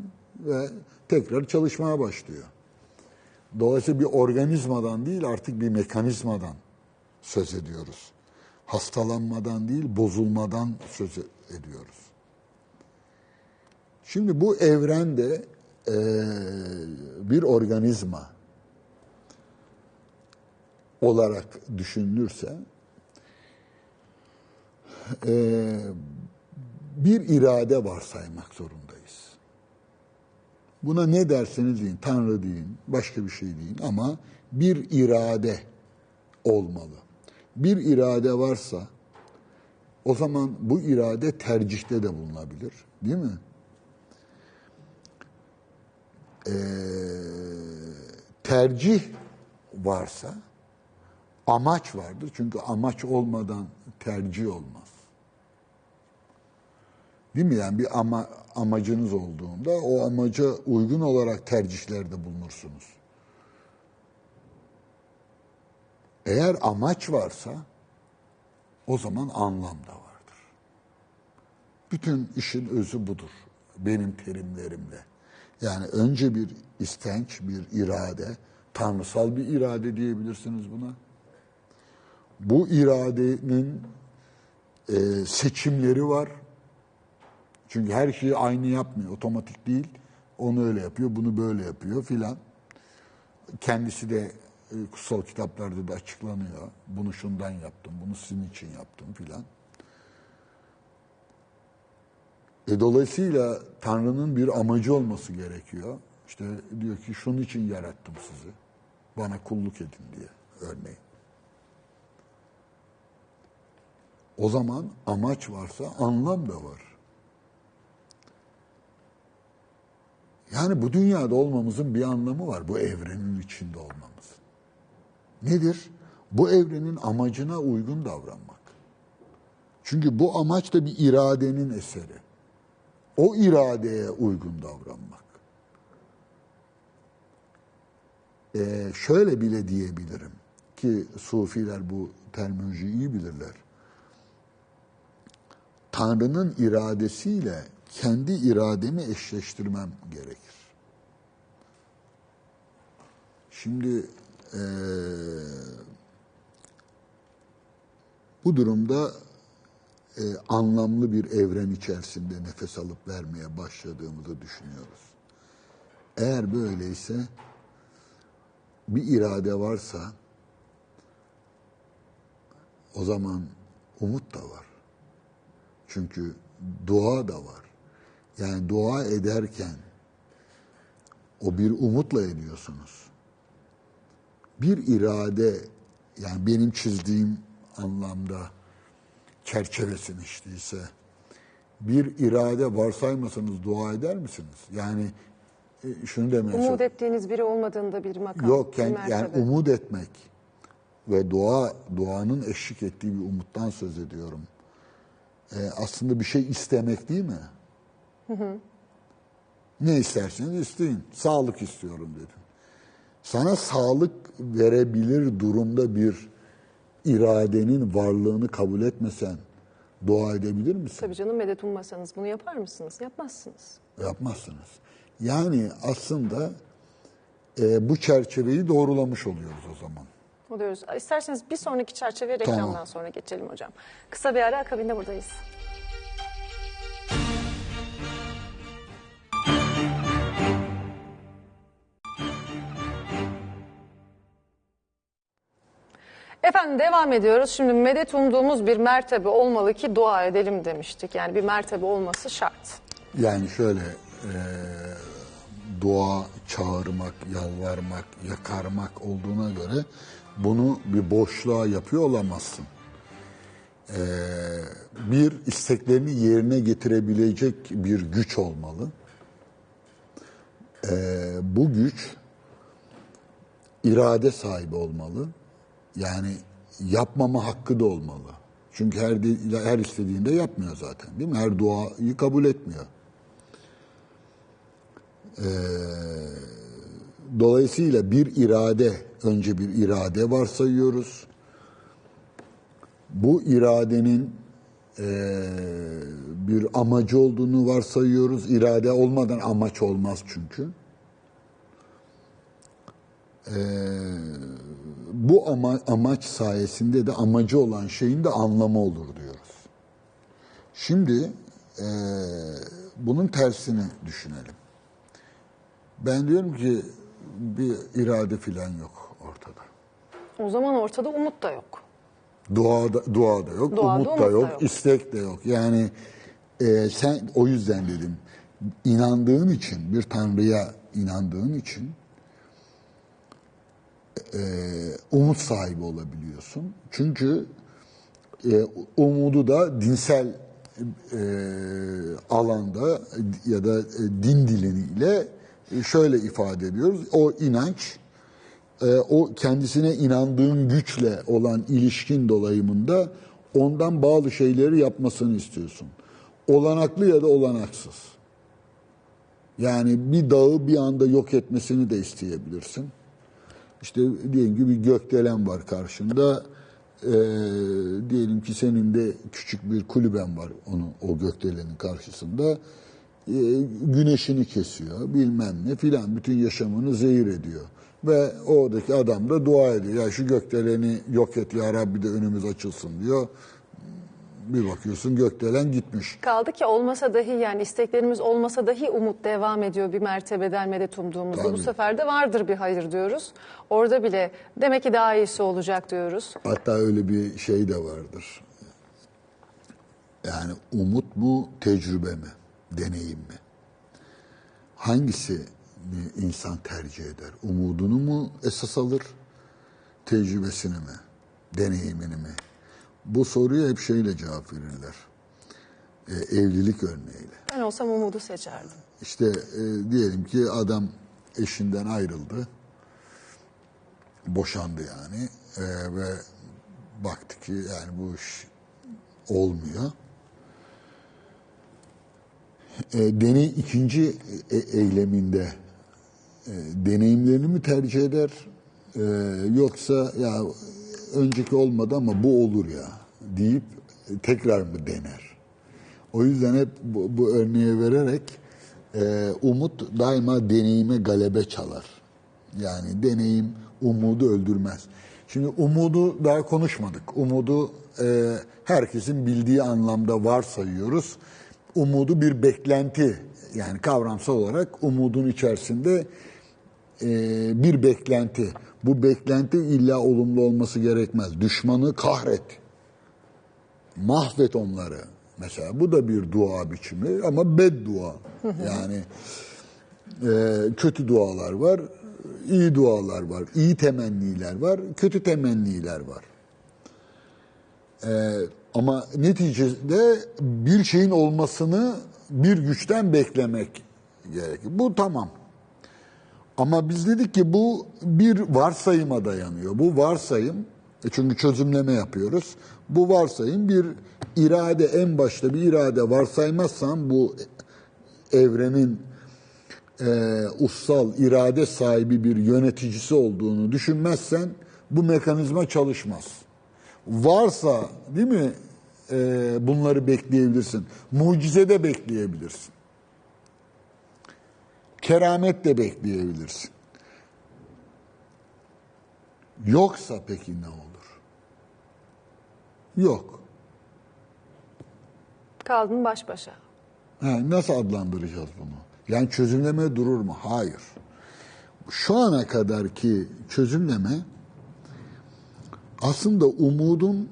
ve tekrar çalışmaya başlıyor. Dolayısıyla bir organizmadan değil artık bir mekanizmadan söz ediyoruz. Hastalanmadan değil bozulmadan söz ediyoruz. Şimdi bu evrende eee, bir organizma olarak düşünülürse eee, bir irade varsaymak zorundayız. Buna ne derseniz deyin, Tanrı deyin, başka bir şey deyin ama bir irade olmalı. Bir irade varsa o zaman bu irade tercihte de bulunabilir. Değil mi? Ee, tercih varsa amaç vardır. Çünkü amaç olmadan tercih olmaz. Değil mi? Yani bir ama, amacınız olduğunda o amaca uygun olarak tercihlerde bulunursunuz. Eğer amaç varsa o zaman anlam da vardır. Bütün işin özü budur benim terimlerimle. Yani önce bir istenç, bir irade, tanrısal bir irade diyebilirsiniz buna. Bu iradenin e, seçimleri var. Çünkü her şeyi aynı yapmıyor, otomatik değil. Onu öyle yapıyor, bunu böyle yapıyor filan. Kendisi de kutsal kitaplarda da açıklanıyor. Bunu şundan yaptım, bunu sizin için yaptım filan. E dolayısıyla Tanrı'nın bir amacı olması gerekiyor. İşte diyor ki şunun için yarattım sizi. Bana kulluk edin diye örneğin. O zaman amaç varsa anlam da var. Yani bu dünyada olmamızın bir anlamı var. Bu evrenin içinde olmamız. Nedir? Bu evrenin amacına uygun davranmak. Çünkü bu amaç da bir iradenin eseri. O iradeye uygun davranmak. Ee, şöyle bile diyebilirim ki Sufiler bu terminolojiyi iyi bilirler. Tanrı'nın iradesiyle kendi irademi eşleştirmem gerekir. Şimdi eee, bu durumda e, anlamlı bir evren içerisinde nefes alıp vermeye başladığımızı düşünüyoruz. Eğer böyleyse bir irade varsa o zaman umut da var. Çünkü dua da var. Yani dua ederken o bir umutla ediyorsunuz. Bir irade yani benim çizdiğim anlamda çerçevesini işteyse bir irade varsaymasanız dua eder misiniz? Yani e, şunu demeye Umut ettiğiniz biri olmadığında bir makam, Yok bir yani, umut etmek ve dua duanın eşlik ettiği bir umuttan söz ediyorum. Ee, aslında bir şey istemek değil mi? Ne isterseniz isteyin. Sağlık istiyorum dedim. Sana sağlık verebilir durumda bir iradenin varlığını kabul etmesen Dua edebilir misin? Tabii canım medet ummasanız bunu yapar mısınız? Yapmazsınız. Yapmazsınız. Yani aslında e, bu çerçeveyi doğrulamış oluyoruz o zaman. Oluyoruz. İsterseniz bir sonraki çerçeveye Tamam. reklamdan sonra geçelim hocam. Kısa bir ara akabinde buradayız. Efendim devam ediyoruz. Şimdi medet umduğumuz bir mertebe olmalı ki dua edelim demiştik. Yani bir mertebe olması şart. Yani şöyle e, dua çağırmak, yalvarmak, yakarmak olduğuna göre bunu bir boşluğa yapıyor olamazsın. E, bir isteklerini yerine getirebilecek bir güç olmalı. E, bu güç irade sahibi olmalı. Yani yapmama hakkı da olmalı. Çünkü her her istediğinde yapmıyor zaten değil mi? Her duayı kabul etmiyor. Ee, dolayısıyla bir irade, önce bir irade varsayıyoruz. Bu iradenin ee, bir amacı olduğunu varsayıyoruz. İrade olmadan amaç olmaz çünkü. Ee, bu ama, amaç sayesinde de amacı olan şeyin de anlamı olur diyoruz. Şimdi ee, bunun tersini düşünelim. Ben diyorum ki bir irade filan yok ortada. O zaman ortada umut da yok. Duada, duada yok, Duada umut, umut da da yok, yok. istek de yok. Yani e, sen o yüzden dedim, inandığın için, bir tanrıya inandığın için e, umut sahibi olabiliyorsun. Çünkü e, umudu da dinsel e, alanda ya da e, din diliniyle şöyle ifade ediyoruz. O inanç, e, o kendisine inandığın güçle olan ilişkin dolayımında ondan bağlı şeyleri yapmasını istiyorsun. Olanaklı ya da olanaksız. Yani bir dağı bir anda yok etmesini de isteyebilirsin. İşte diyelim ki bir gökdelen var karşında. Ee, diyelim ki senin de küçük bir kulüben var onun o gökdelenin karşısında. Ee, güneşini kesiyor bilmem ne filan bütün yaşamını zehir ediyor. Ve oradaki adam da dua ediyor. Ya şu gökdeleni yok et ya Rabbi de önümüz açılsın diyor. Bir bakıyorsun gökdelen gitmiş. Kaldı ki olmasa dahi yani isteklerimiz olmasa dahi umut devam ediyor bir mertebeden medet umduğumuzda. Bu Tabii. sefer de vardır bir hayır diyoruz. Orada bile demek ki daha iyisi olacak diyoruz. Hatta öyle bir şey de vardır. Yani umut mu, tecrübe mi, deneyim mi? Hangisi insan tercih eder? Umudunu mu esas alır, tecrübesini mi, deneyimini mi? Bu soruya hep şeyle cevap verirler. E, evlilik örneğiyle. Ben olsam umudu seçerdim. İşte e, diyelim ki adam eşinden ayrıldı. Boşandı yani. E, ve baktı ki yani bu iş olmuyor. E, deney ikinci e- eyleminde e, deneyimlerini mi tercih eder? E, yoksa ya önceki olmadı ama bu olur ya deyip tekrar mı dener? O yüzden hep bu, bu örneği vererek e, umut daima deneyime galebe çalar. Yani deneyim umudu öldürmez. Şimdi umudu daha konuşmadık. Umudu e, herkesin bildiği anlamda varsayıyoruz. Umudu bir beklenti yani kavramsal olarak umudun içerisinde e, bir beklenti. Bu beklenti illa olumlu olması gerekmez. Düşmanı kahret mahvet onları. Mesela bu da bir dua biçimi ama beddua. Yani e, kötü dualar var, iyi dualar var, iyi temenniler var, kötü temenniler var. E, ama neticede bir şeyin olmasını bir güçten beklemek gerekir. Bu tamam. Ama biz dedik ki bu bir varsayıma dayanıyor. Bu varsayım, e çünkü çözümleme yapıyoruz. Bu varsayım bir irade, en başta bir irade varsaymazsan bu evrenin e, ussal, irade sahibi bir yöneticisi olduğunu düşünmezsen bu mekanizma çalışmaz. Varsa değil mi e, bunları bekleyebilirsin. Mucize de bekleyebilirsin. Keramet de bekleyebilirsin. Yoksa peki ne olur? Yok. Kaldın baş başa. Ha, nasıl adlandıracağız bunu? Yani çözümleme durur mu? Hayır. Şu ana kadarki çözümleme aslında umudun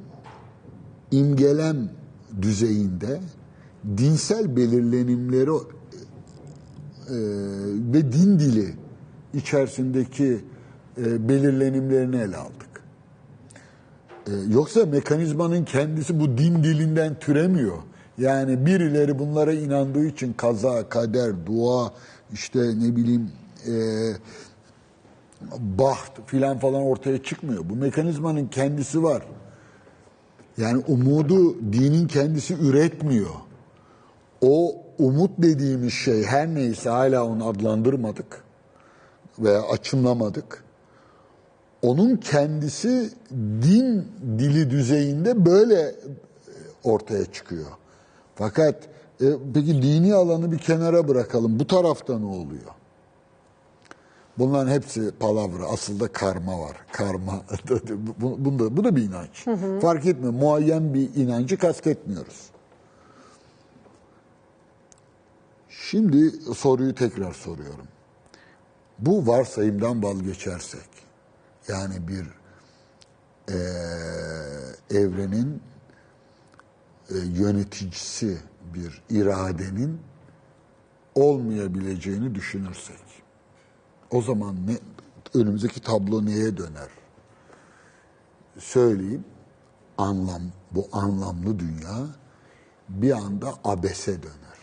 imgelem düzeyinde dinsel belirlenimleri ve din dili içerisindeki e, belirlenimlerini ele aldık. E, yoksa mekanizmanın kendisi bu din dilinden türemiyor. Yani birileri bunlara inandığı için kaza, kader, dua, işte ne bileyim e, baht filan falan ortaya çıkmıyor. Bu mekanizmanın kendisi var. Yani umudu dinin kendisi üretmiyor. O umut dediğimiz şey her neyse hala onu adlandırmadık veya açımlamadık. Onun kendisi din dili düzeyinde böyle ortaya çıkıyor. Fakat e, peki dini alanı bir kenara bırakalım. Bu tarafta ne oluyor? Bunların hepsi palavra. Aslında karma var. Karma. [LAUGHS] bu, bunda, bu da bir inanç. Fark etmiyor. Muayyen bir inancı kastetmiyoruz. Şimdi soruyu tekrar soruyorum. Bu varsayımdan vazgeçersek, yani bir eee, evrenin e, yöneticisi bir iradenin olmayabileceğini düşünürsek, o zaman ne, önümüzdeki tablo neye döner? Söyleyeyim, anlam, bu anlamlı dünya bir anda abese döner.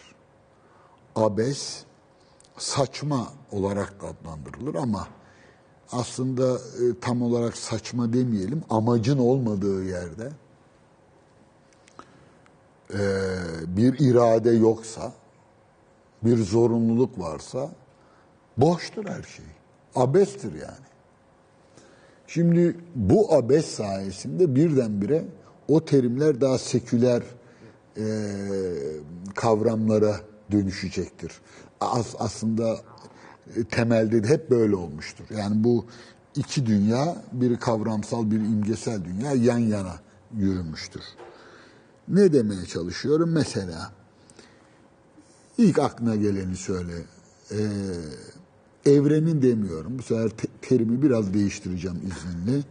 Abes saçma olarak adlandırılır ama aslında e, tam olarak saçma demeyelim, amacın olmadığı yerde e, bir irade yoksa, bir zorunluluk varsa boştur her şey. Abestir yani. Şimdi bu abes sayesinde birdenbire o terimler daha seküler e, kavramlara dönüşecektir. As, aslında e, temelde de hep böyle olmuştur. Yani bu iki dünya, biri kavramsal, biri imgesel dünya yan yana yürümüştür. Ne demeye çalışıyorum? Mesela ilk aklına geleni söyle. Ee, evrenin demiyorum. Bu sefer te- terimi biraz değiştireceğim izninle.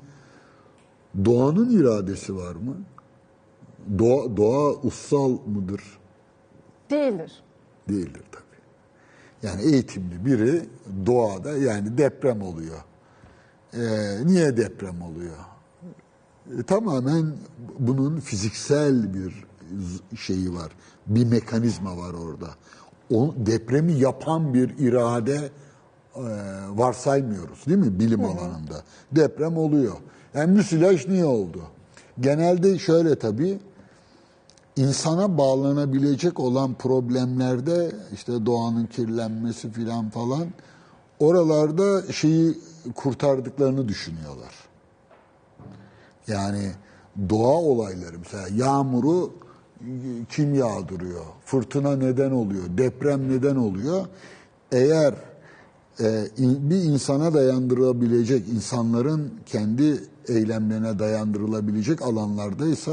Doğanın iradesi var mı? Doğa, doğa ussal mıdır? Değildir. Değildir tabii. Yani eğitimli biri doğada yani deprem oluyor. Ee, niye deprem oluyor? E, tamamen bunun fiziksel bir şeyi var. Bir mekanizma var orada. O depremi yapan bir irade e, varsaymıyoruz değil mi bilim alanında? Deprem oluyor. Yani müsilaj niye oldu? Genelde şöyle tabii insana bağlanabilecek olan problemlerde işte doğanın kirlenmesi filan falan oralarda şeyi kurtardıklarını düşünüyorlar. Yani doğa olayları mesela yağmuru kim yağdırıyor? Fırtına neden oluyor? Deprem neden oluyor? Eğer e, bir insana dayandırılabilecek, insanların kendi eylemlerine dayandırılabilecek alanlardaysa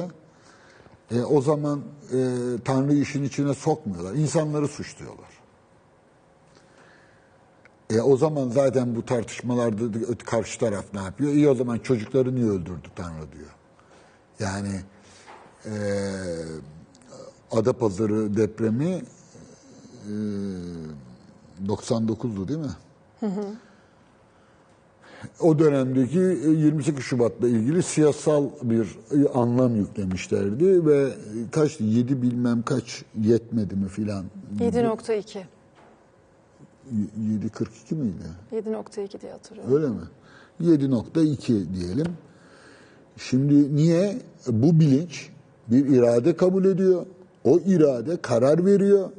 e, o zaman e, Tanrı işin içine sokmuyorlar. İnsanları suçluyorlar. E, o zaman zaten bu tartışmalarda da karşı taraf ne yapıyor? İyi o zaman çocukları niye öldürdü Tanrı diyor. Yani e, Adapazarı depremi e, 99'du değil mi? O dönemdeki 28 Şubat'la ilgili siyasal bir anlam yüklemişlerdi ve kaç 7 bilmem kaç yetmedi mi filan. 7.2. 7.42 miydi? 7.2 diye hatırlıyorum. Öyle mi? 7.2 diyelim. Şimdi niye? Bu bilinç bir irade kabul ediyor. O irade karar veriyor.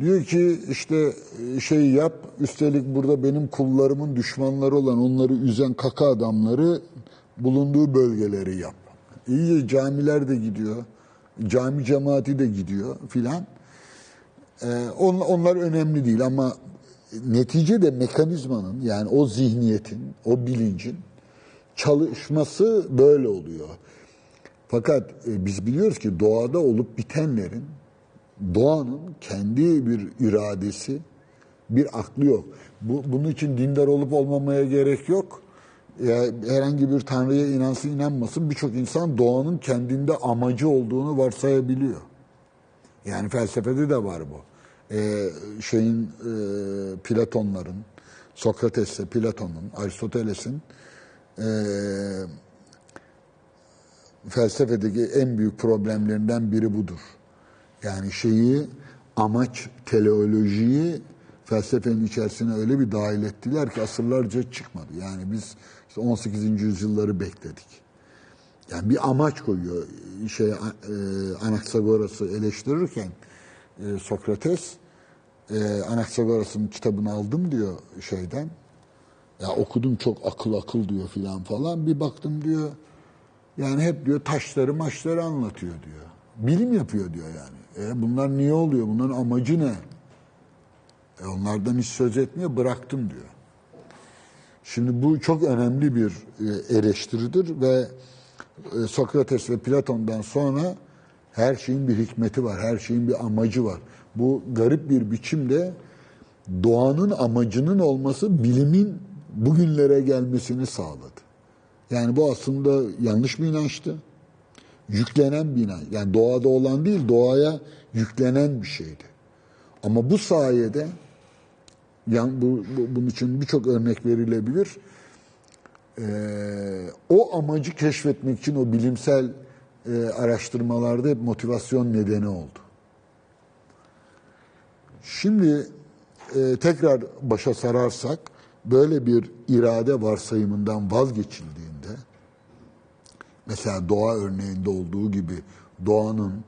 Diyor ki işte şey yap, üstelik burada benim kullarımın düşmanları olan onları üzen kaka adamları bulunduğu bölgeleri yap. İyi camiler de gidiyor. Cami cemaati de gidiyor filan. Ee, on- onlar önemli değil ama neticede mekanizmanın yani o zihniyetin, o bilincin çalışması böyle oluyor. Fakat e, biz biliyoruz ki doğada olup bitenlerin doğanın kendi bir iradesi, bir aklı yok. Bu, bunun için dindar olup olmamaya gerek yok. Ya, herhangi bir tanrıya inansın inanmasın birçok insan doğanın kendinde amacı olduğunu varsayabiliyor. Yani felsefede de var bu. Ee, şeyin e, Platonların, Sokrates'le Platon'un, Aristoteles'in e, felsefedeki en büyük problemlerinden biri budur. Yani şeyi amaç, teleolojiyi felsefenin içerisine öyle bir dahil ettiler ki asırlarca çıkmadı. Yani biz işte 18. yüzyılları bekledik. Yani bir amaç koyuyor. Şey e, Anaxagoras'ı eleştirirken e, Sokrates e, Anaxagoras'ın kitabını aldım diyor şeyden. Ya okudum çok akıl akıl diyor filan falan. Bir baktım diyor yani hep diyor taşları maçları anlatıyor diyor. Bilim yapıyor diyor yani. E bunlar niye oluyor? Bunların amacı ne? E onlardan hiç söz etmiyor. Bıraktım diyor. Şimdi bu çok önemli bir e, eleştiridir ve e, Sokrates ve Platon'dan sonra her şeyin bir hikmeti var, her şeyin bir amacı var. Bu garip bir biçimde doğanın amacının olması bilimin bugünlere gelmesini sağladı. Yani bu aslında yanlış bir inançtı. Yüklenen bir inanç. Yani doğada olan değil, doğaya yüklenen bir şeydi. Ama bu sayede yani bu, bu- bunun için birçok örnek verilebilir. Ee, o amacı keşfetmek için o bilimsel e, araştırmalarda hep motivasyon nedeni oldu. Şimdi e, tekrar başa sararsak böyle bir irade varsayımından vazgeçildiğinde mesela doğa örneğinde olduğu gibi doğanın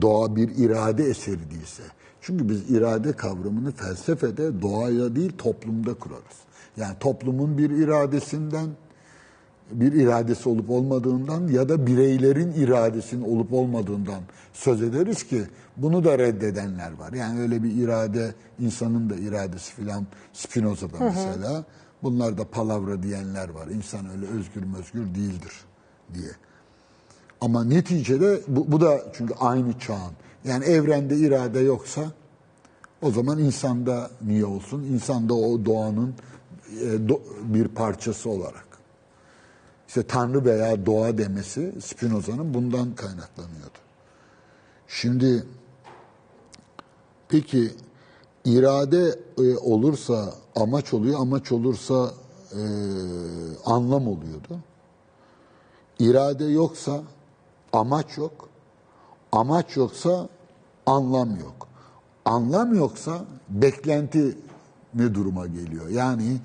doğa bir irade eseri değilse. Çünkü biz irade kavramını felsefede doğaya değil toplumda kurarız. Yani toplumun bir iradesinden bir iradesi olup olmadığından ya da bireylerin iradesinin olup olmadığından söz ederiz ki bunu da reddedenler var. Yani öyle bir irade insanın da iradesi filan Spinoza'da mesela bunlar da palavra diyenler var. İnsan öyle özgür özgür değildir diye. Ama neticede bu, bu da çünkü aynı çağın. Yani evrende irade yoksa o zaman insanda niye olsun? İnsan da o doğanın e, do- bir parçası olarak. İşte Tanrı veya doğa demesi Spinoza'nın bundan kaynaklanıyordu. Şimdi peki irade e, olursa amaç oluyor, amaç olursa e, anlam oluyordu. İrade yoksa amaç yok. Amaç yoksa anlam yok. Anlam yoksa beklenti ne duruma geliyor? Yani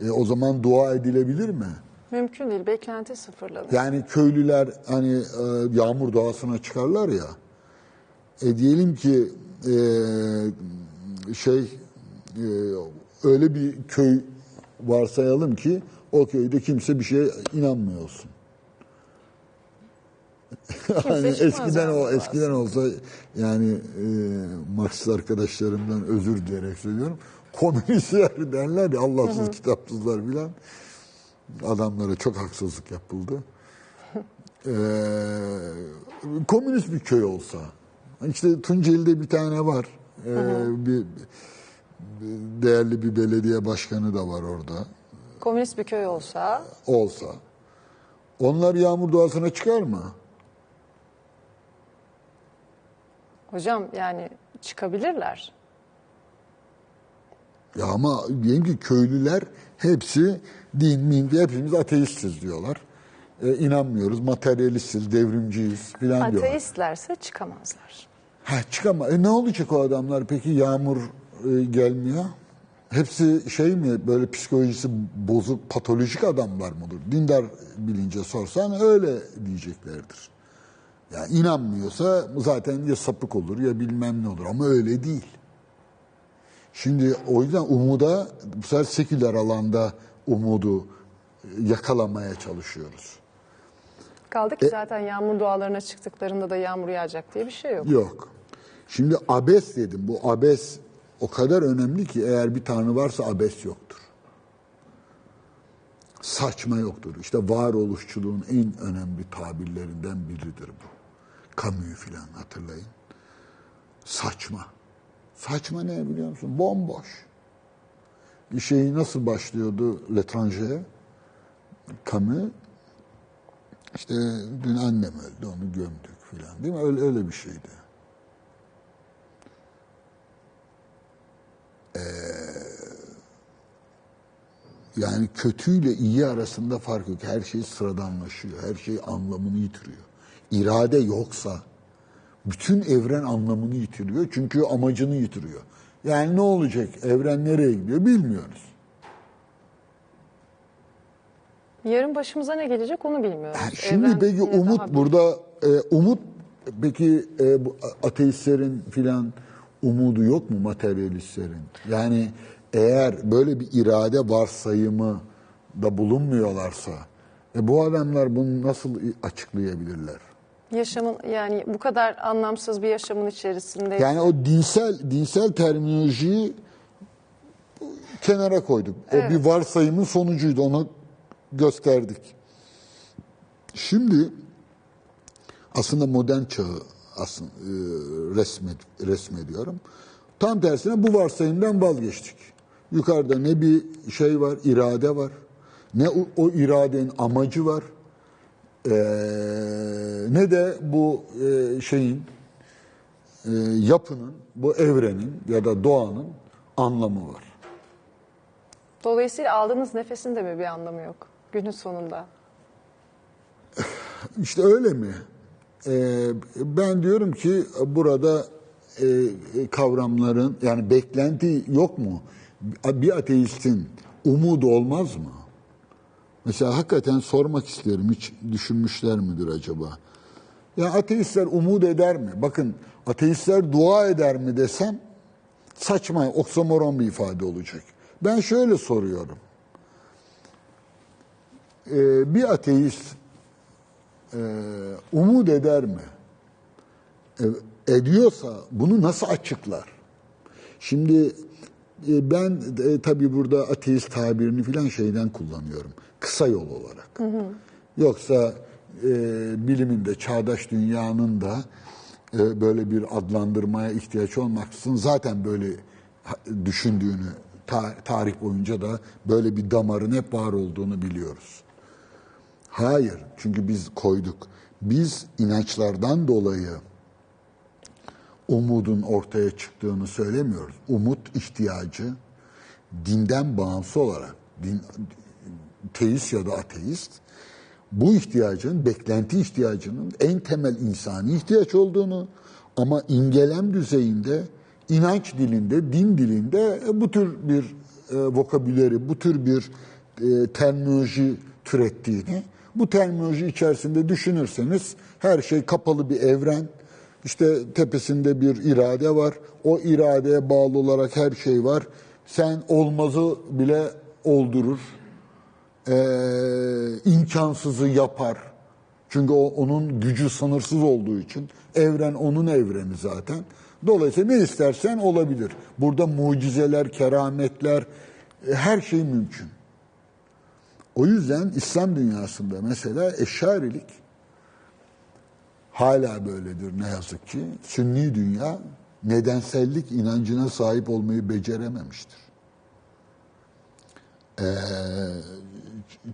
e, o zaman dua edilebilir mi? Mümkün değil. Beklenti sıfırlanır. Yani köylüler hani e, yağmur doğasına çıkarlar ya. E diyelim ki e, şey e, öyle bir köy varsayalım ki o köyde kimse bir şeye inanmıyor hani çıkmaz eskiden o eskiden olsa yani e, Marksist arkadaşlarımdan özür dileyerek söylüyorum. Komünistler derler ya Allahsız kitapsızlar filan. Adamlara çok haksızlık yapıldı. Ee, komünist bir köy olsa. İşte Tunceli'de bir tane var. Ee, bir, bir değerli bir belediye başkanı da var orada. Komünist bir köy olsa Olsa. Onlar yağmur doğasına çıkar mı? Hocam yani çıkabilirler. Ya ama diyelim ki köylüler hepsi din, min, hepimiz ateistiz diyorlar. Ee, inanmıyoruz, materyalistiz, devrimciyiz filan diyorlar. Ateistlerse çıkamazlar. Ha çıkama. E ne olacak o adamlar peki yağmur e, gelmiyor? Hepsi şey mi böyle psikolojisi bozuk patolojik adamlar mıdır? Dindar bilince sorsan öyle diyeceklerdir. Yani inanmıyorsa zaten ya sapık olur ya bilmem ne olur ama öyle değil. Şimdi o yüzden umuda bu sefer seküler alanda umudu yakalamaya çalışıyoruz. Kaldı E- ki zaten yağmur dualarına çıktıklarında da yağmur yağacak diye bir şey yok. Yok. Şimdi abes dedim. Bu abes o kadar önemli ki eğer bir tanrı varsa abes yoktur. Saçma yoktur. İşte varoluşçuluğun en önemli tabirlerinden biridir bu. Camus filan hatırlayın. Saçma. Saçma ne biliyor musun? Bomboş. Bir şeyi nasıl başlıyordu L'étranger? Camus işte dün annem öldü onu gömdük filan değil mi? Öyle, öyle bir şeydi. Ee, yani kötüyle iyi arasında fark yok. Her şey sıradanlaşıyor. Her şey anlamını yitiriyor. İrade yoksa bütün evren anlamını yitiriyor. Çünkü amacını yitiriyor. Yani ne olacak? Evren nereye gidiyor bilmiyoruz. Yarın başımıza ne gelecek onu bilmiyoruz. Ha, Şimdi Evren peki umut burada e, umut peki e, bu ateistlerin filan umudu yok mu materyalistlerin? Yani eğer böyle bir irade varsayımı da bulunmuyorlarsa e, bu adamlar bunu nasıl açıklayabilirler? Yaşamın yani bu kadar anlamsız bir yaşamın içerisinde Yani o dinsel dinsel terminolojiyi kenara koyduk. O bir varsayımın sonucuydu. Onu gösterdik. Şimdi aslında modern çağı aslında e, resmet, resmediyorum. Tam tersine bu varsayımdan vazgeçtik. Yukarıda ne bir şey var, irade var, ne o, o iradenin amacı var, e, ne de bu e, şeyin e, yapının, bu evrenin ya da doğanın anlamı var. Dolayısıyla aldığınız nefesin de mi bir anlamı yok günün sonunda? [LAUGHS] İşte öyle mi? Ee, ben diyorum ki burada e, kavramların yani beklenti yok mu? Bir ateistin umudu olmaz mı? Mesela hakikaten sormak isterim hiç düşünmüşler midir acaba? Ya ateistler umut eder mi? Bakın ateistler dua eder mi desem saçma, oksamoron bir ifade olacak. Ben şöyle soruyorum. Ee, bir ateist e, umut eder mi? E, ediyorsa bunu nasıl açıklar? Şimdi e, ben e, tabii burada ateist tabirini filan şeyden kullanıyorum. Kısa yol olarak. Yoksa e, bilimin de çağdaş dünyanın da e, böyle bir adlandırmaya ihtiyaç olmaksızın zaten böyle düşündüğünü ta- tarih boyunca da böyle bir damarın hep var olduğunu biliyoruz. Hayır. Çünkü biz koyduk. Biz inançlardan dolayı umudun ortaya çıktığını söylemiyoruz. Umut ihtiyacı dinden bağımsız olarak din, teist ya da ateist bu ihtiyacın, beklenti ihtiyacının en temel insani ihtiyaç olduğunu ama imgelem düzeyinde, inanç dilinde, din dilinde e, bu tür bir e, vokabüleri, bu tür bir e, terminoloji türettiğini, bu terminoloji içerisinde düşünürseniz her şey kapalı bir evren, işte tepesinde bir irade var, o iradeye bağlı olarak her şey var. Sen olmazı bile oldurur, e, imkansızı yapar. Çünkü o onun gücü sınırsız olduğu için evren onun evreni zaten. Dolayısıyla ne istersen olabilir. Burada mucizeler, kerametler, e, her şey mümkün. O yüzden İslam dünyasında mesela eşarilik hala böyledir ne yazık ki. Sünni dünya nedensellik inancına sahip olmayı becerememiştir. Ee,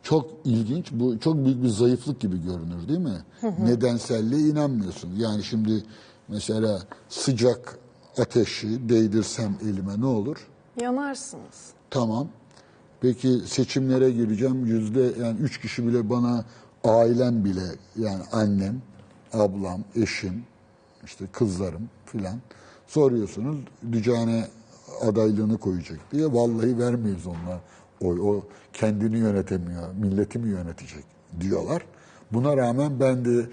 çok ilginç, bu çok büyük bir zayıflık gibi görünür değil mi? [LAUGHS] Nedenselliğe inanmıyorsun. Yani şimdi mesela sıcak ateşi değdirsem elime ne olur? Yanarsınız. Tamam. Peki seçimlere gireceğim. Yüzde yani üç kişi bile bana ailem bile yani annem, ablam, eşim, işte kızlarım filan soruyorsunuz. Dücane adaylığını koyacak diye vallahi vermeyiz onunla. O, o kendini yönetemiyor, milleti mi yönetecek diyorlar. Buna rağmen ben de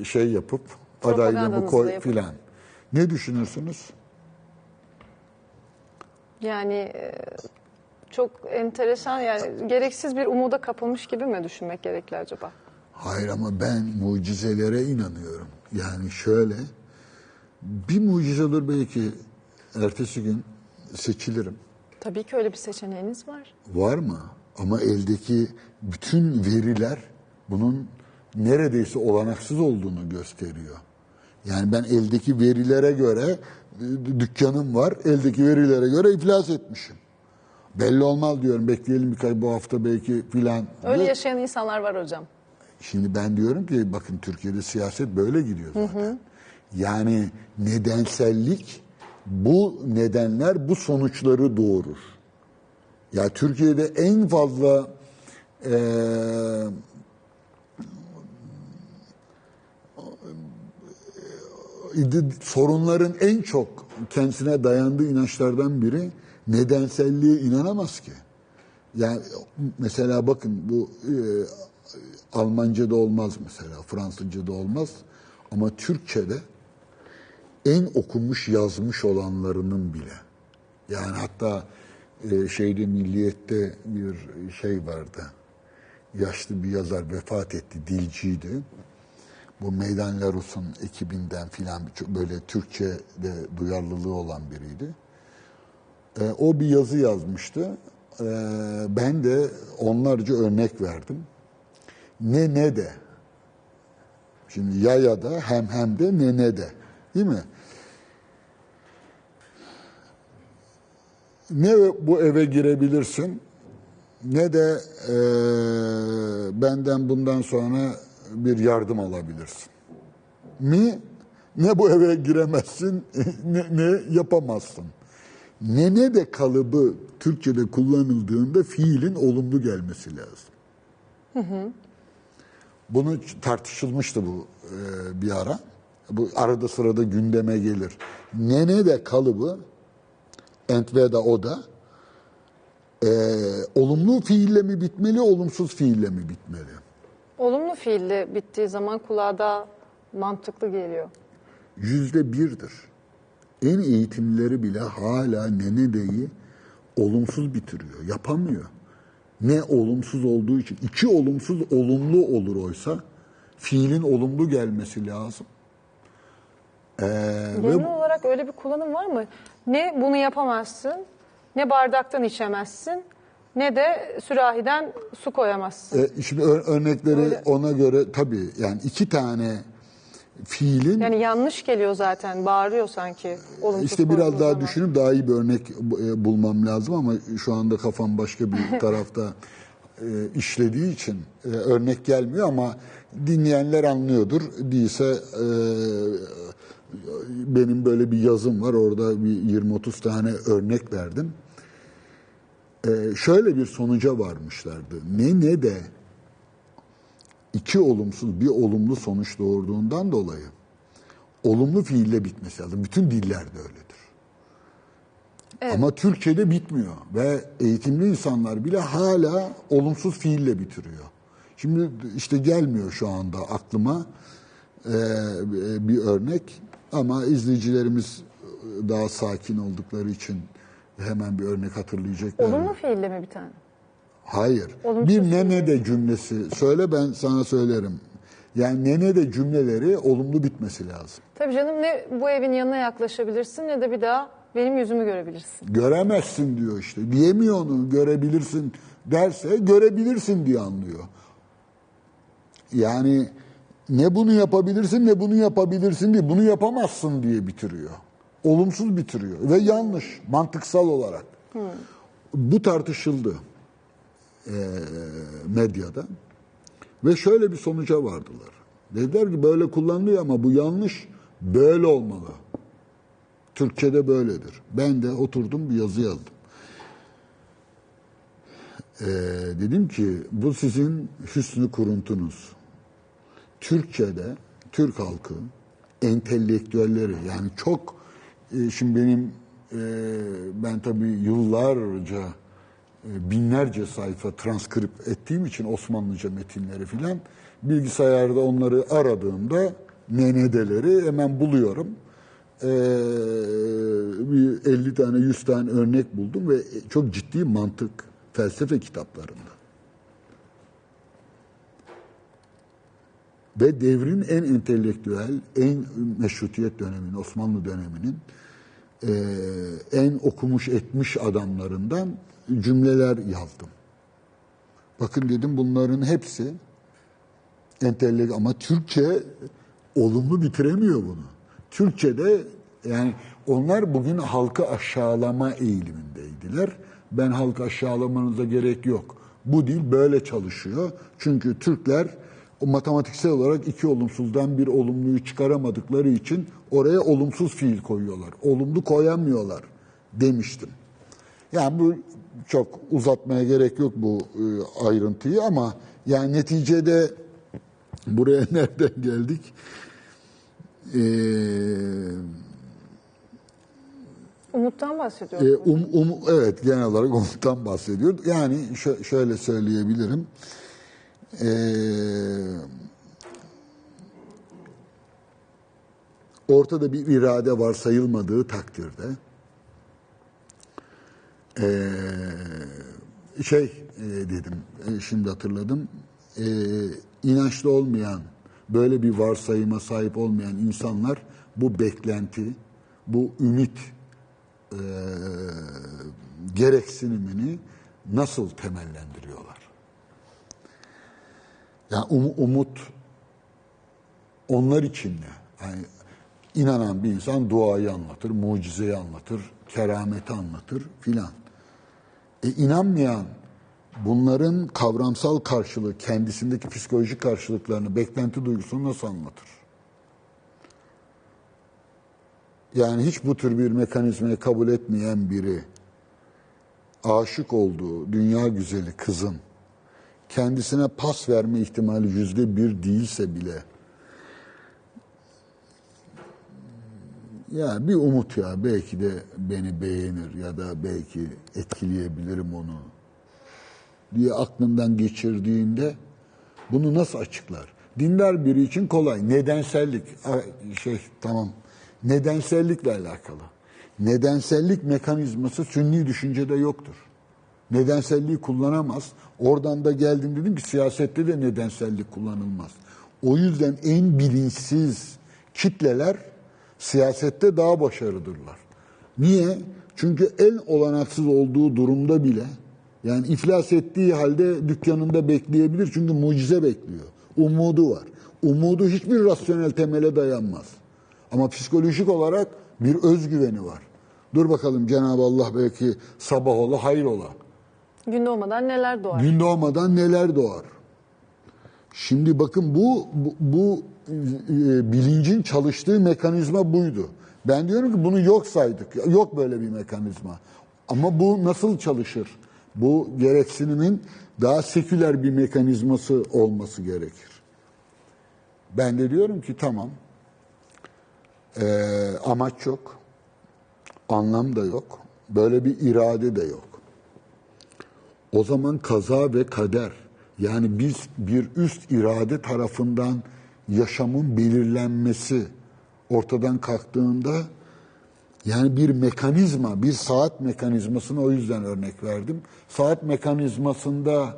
e, şey yapıp adaylığımı koy filan. Ne düşünürsünüz? Yani e, çok enteresan yani gereksiz bir umuda kapılmış gibi mi düşünmek gerekli acaba? Hayır ama ben mucizelere inanıyorum. Yani şöyle bir mucize olur belki ertesi gün seçilirim. Tabii ki öyle bir seçeneğiniz var. Var mı? Ama eldeki bütün veriler bunun neredeyse olanaksız olduğunu gösteriyor. Yani ben eldeki verilere göre dükkanım var. Eldeki verilere göre iflas etmişim. Belli olmaz diyorum. Bekleyelim birkaç bu hafta belki filan. Öyle yaşayan insanlar var hocam. Şimdi ben diyorum ki bakın Türkiye'de siyaset böyle gidiyor zaten. Yani nedensellik bu nedenler bu sonuçları doğurur. Ya Türkiye'de en fazla eee, sorunların en çok kendisine dayandığı inançlardan biri nedenselliğe inanamaz ki. Yani mesela bakın bu e, Almanca'da olmaz mesela, Fransızca'da olmaz ama Türkçe'de en okunmuş yazmış olanlarının bile. Yani hatta e, şeyde Milliyet'te bir şey vardı. Yaşlı bir yazar vefat etti, dilciydi. Bu Meydan Larus'un ekibinden filan böyle Türkçe'de duyarlılığı olan biriydi. E, o bir yazı yazmıştı. E, ben de onlarca örnek verdim. Ne ne de. Şimdi ya ya da hem hem de ne ne de. Değil mi? Ne bu eve girebilirsin ne de e, benden bundan sonra bir yardım alabilirsin. Mi ne bu eve giremezsin [LAUGHS] ne, ne yapamazsın. Ne ne de kalıbı Türkçe'de kullanıldığında fiilin olumlu gelmesi lazım. Bunu tartışılmıştı bu e, bir ara. Bu arada sırada gündeme gelir. Ne ne de kalıbı ent ve da o da e, olumlu fiille mi bitmeli, olumsuz fiille mi bitmeli? Olumlu fiille bittiği zaman kulağa da mantıklı geliyor. Yüzde birdir. En eğitimlileri bile hala nene deyi olumsuz bitiriyor. Yapamıyor. Ne olumsuz olduğu için. iki olumsuz olumlu olur oysa fiilin olumlu gelmesi lazım. Ee, ve Genel olarak öyle bir kullanım var mı? Ne bunu yapamazsın, ne bardaktan içemezsin, ne de sürahiden su koyamazsın. e, şimdi ör- örnekleri ona göre tabii yani iki tane fiilin Yani yanlış geliyor zaten, bağırıyor sanki. Olumsuz İşte biraz daha zaman. düşünüp daha iyi bir örnek e, bulmam lazım ama şu anda kafam başka bir [LAUGHS] tarafta e, işlediği için e, örnek gelmiyor ama dinleyenler anlıyordur. Değilse e, benim böyle bir yazım var orada bir 20-30 tane örnek verdim. E, şöyle bir sonuca varmışlardı. Ne ne de iki olumsuz bir olumlu sonuç doğurduğundan dolayı olumlu fiille bitmesi lazım. Bütün dillerde öyledir. Ama Türkçe'de bitmiyor ve eğitimli insanlar bile hala olumsuz fiille bitiriyor. Şimdi işte gelmiyor şu anda aklıma e, bir örnek ama izleyicilerimiz daha sakin oldukları için hemen bir örnek hatırlayacaklar. Olumlu fiille mi bir tane? Hayır. Olumsuz bir nene de cümlesi söyle ben sana söylerim. Yani nene de cümleleri olumlu bitmesi lazım. Tabii canım ne bu evin yanına yaklaşabilirsin ne de bir daha benim yüzümü görebilirsin. Göremezsin diyor işte. Diyemiyor onu görebilirsin derse görebilirsin diye anlıyor. Yani ne bunu yapabilirsin ne bunu yapabilirsin diye bunu yapamazsın diye bitiriyor. Olumsuz bitiriyor ve yanlış mantıksal olarak. Bu tartışıldı eee, medyada ve şöyle bir sonuca vardılar. Dediler ki böyle kullanılıyor ama bu yanlış böyle olmalı. Türkçe'de böyledir. Ben de oturdum bir yazı yazdım. Ee, dedim ki bu sizin hüsnü kuruntunuz. Türkçe'de Türk halkı entelektüelleri yani çok e, şimdi benim e, ben tabii yıllarca e, binlerce sayfa transkript ettiğim için Osmanlıca metinleri filan bilgisayarda onları aradığımda nenedeleri hemen buluyorum. Bir 50 tane 100 tane örnek buldum ve çok ciddi mantık felsefe kitaplarında. Ve devrin en entelektüel, en meşrutiyet döneminin, Osmanlı döneminin e, en okumuş etmiş adamlarından cümleler yazdım. Bakın dedim bunların hepsi entellekt ama Türkçe olumlu bitiremiyor bunu. Türkçe'de yani onlar bugün halkı aşağılama eğilimindeydiler. Ben halkı aşağılamanıza gerek yok. Bu dil böyle çalışıyor. Çünkü Türkler o matematiksel olarak iki olumsuzdan bir olumluyu çıkaramadıkları için oraya olumsuz fiil koyuyorlar. Olumlu koyamıyorlar demiştim. Yani bu çok uzatmaya gerek yok bu e, ayrıntıyı ama yani neticede buraya [LAUGHS] nereden geldik? Ee, Umut'tan bahsediyoruz. e, um, um, evet genel olarak umuttan bahsediyor. Yani şö- şöyle söyleyebilirim. Ee, ortada bir irade var sayılmadığı takdirde ee, şey e, dedim e, şimdi hatırladım Ee, inançlı olmayan böyle bir varsayıma sahip olmayan insanlar bu beklenti bu ümit e, gereksinimini nasıl temellendiriyorlar? Yani um- umut onlar için ne? Yani inanan bir insan duayı anlatır, mucizeyi anlatır, kerameti anlatır filan. E inanmayan bunların kavramsal karşılığı, kendisindeki psikolojik karşılıklarını, beklenti duygusunu nasıl anlatır? Yani hiç bu tür bir mekanizmayı kabul etmeyen biri, aşık olduğu dünya güzeli kızın kendisine pas verme ihtimali yüzde bir değilse bile ya bir umut ya belki de beni beğenir ya da belki etkileyebilirim onu diye aklından geçirdiğinde bunu nasıl açıklar? Dindar biri için kolay. Nedensellik. Şey tamam. Nedensellikle alakalı. Nedensellik mekanizması sünni düşüncede yoktur. Nedenselliği kullanamaz. Oradan da geldim dedim ki siyasette de nedensellik kullanılmaz. O yüzden en bilinçsiz kitleler siyasette daha başarılıdırlar. Niye? Çünkü en olanaksız olduğu durumda bile yani iflas ettiği halde dükkanında bekleyebilir çünkü mucize bekliyor. Umudu var. Umudu hiçbir rasyonel temele dayanmaz. Ama psikolojik olarak bir özgüveni var. Dur bakalım Cenab-ı Allah belki sabah ola hayır ola. Gün doğmadan neler doğar? Gün doğmadan neler doğar. Şimdi bakın bu bu, bu e, bilincin çalıştığı mekanizma buydu. Ben diyorum ki bunu yok saydık. Yok böyle bir mekanizma. Ama bu nasıl çalışır? Bu gereksinimin daha seküler bir mekanizması olması gerekir. Ben de diyorum ki tamam. Ee, amaç yok. Anlam da yok. Böyle bir irade de yok. O zaman kaza ve kader yani biz bir üst irade tarafından yaşamın belirlenmesi ortadan kalktığında yani bir mekanizma, bir saat mekanizmasını o yüzden örnek verdim. Saat mekanizmasında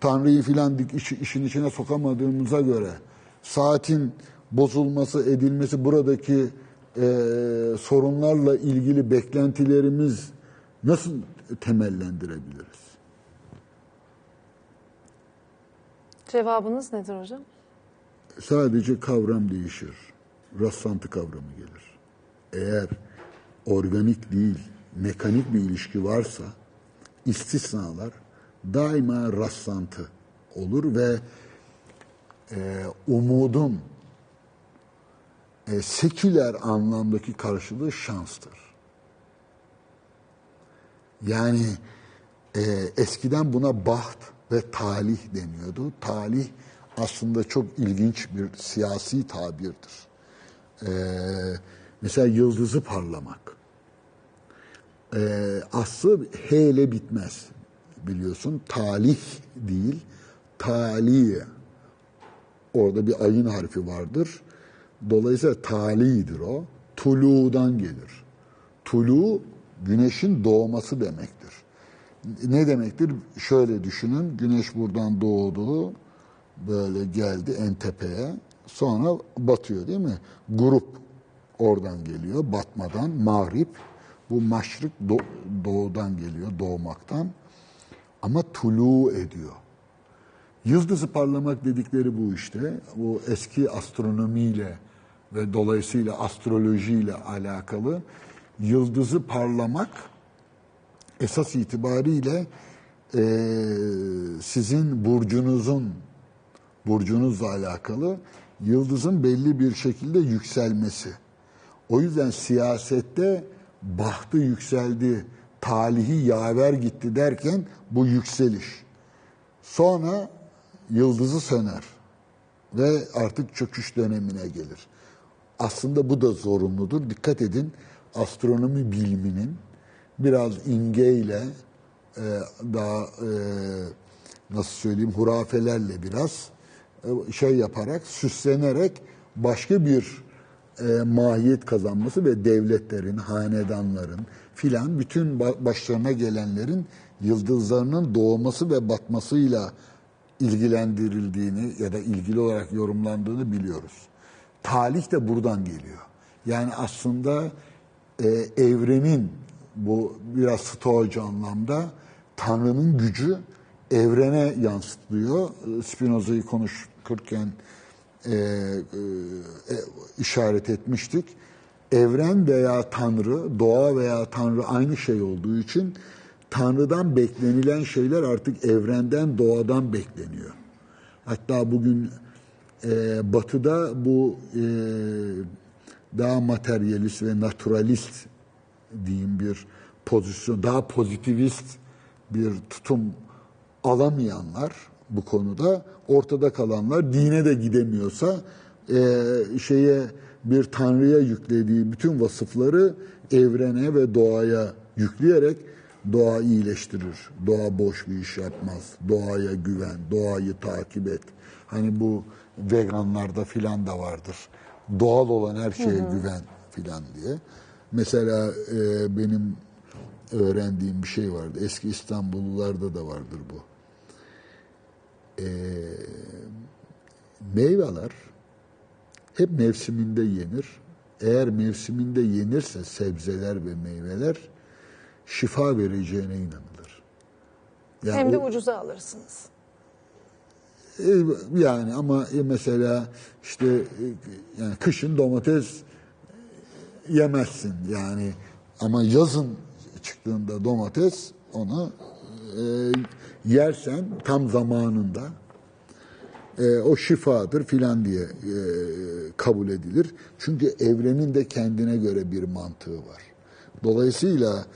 Tanrı'yı filan iş, işin içine sokamadığımıza göre saatin bozulması, edilmesi buradaki e, sorunlarla ilgili beklentilerimiz nasıl temellendirebiliriz? Cevabınız nedir hocam? Sadece kavram değişir. Rastlantı kavramı gelir. Eğer organik değil, mekanik bir ilişki varsa istisnalar daima rastlantı olur ve e, umudun e, seküler anlamdaki karşılığı şanstır. Yani e, eskiden buna baht ve talih deniyordu. Talih aslında çok ilginç bir siyasi tabirdir. Ee, mesela yıldızı parlamak. Ee, aslı H ile bitmez biliyorsun. Talih değil, taliye. Orada bir ayın harfi vardır. Dolayısıyla talidir o. Tulu'dan gelir. Tulu güneşin doğması demektir. Ne demektir? Şöyle düşünün. Güneş buradan doğdu. Böyle geldi en tepeye. sonra batıyor değil mi? Grup oradan geliyor, batmadan, mağrip. Bu maşrık do- doğudan geliyor, doğmaktan. Ama tulu ediyor. Yıldızı parlamak dedikleri bu işte. Bu eski astronomiyle ve dolayısıyla astrolojiyle alakalı yıldızı parlamak esas itibariyle eee, sizin burcunuzun burcunuzla alakalı yıldızın belli bir şekilde yükselmesi. O yüzden siyasette bahtı yükseldi, talihi yaver gitti derken bu yükseliş. Sonra yıldızı söner ve artık çöküş dönemine gelir. Aslında bu da zorunludur. Dikkat edin astronomi biliminin biraz imgeyle e, daha e, nasıl söyleyeyim hurafelerle biraz e, şey yaparak süslenerek başka bir e, mahiyet kazanması ve devletlerin, hanedanların filan bütün ba- başlarına gelenlerin yıldızlarının doğması ve batmasıyla ilgilendirildiğini ya da ilgili olarak yorumlandığını biliyoruz. Talih de buradan geliyor. Yani aslında e, evrenin bu biraz stoacı anlamda Tanrı'nın gücü evrene yansıtılıyor. Spinoza'yı konuşurken e, e, e, işaret etmiştik. Evren veya Tanrı, doğa veya Tanrı aynı şey olduğu için Tanrı'dan beklenilen şeyler artık evrenden, doğadan bekleniyor. Hatta bugün e, Batı'da bu e, daha materyalist ve naturalist diyeyim bir pozisyon, daha pozitivist bir tutum alamayanlar bu konuda ortada kalanlar dine de gidemiyorsa e, şeye bir tanrıya yüklediği bütün vasıfları evrene ve doğaya yükleyerek doğa iyileştirir. Doğa boş bir iş yapmaz. Doğaya güven, doğayı takip et. Hani bu veganlarda filan da vardır. Doğal olan her şeye güven filan diye. Mesela e, benim öğrendiğim bir şey vardı. Eski İstanbullularda da vardır bu. E, meyveler hep mevsiminde yenir. Eğer mevsiminde yenirse sebzeler ve meyveler şifa vereceğine inanılır. Yani Hem de o- ucuza alırsınız. e, Yani ama e, mesela işte e, yani kışın domates yemezsin yani ama yazın çıktığında domates onu e, yersen tam zamanında e, o şifadır filan diye e, kabul edilir. Çünkü evrenin de kendine göre bir mantığı var. Dolayısıyla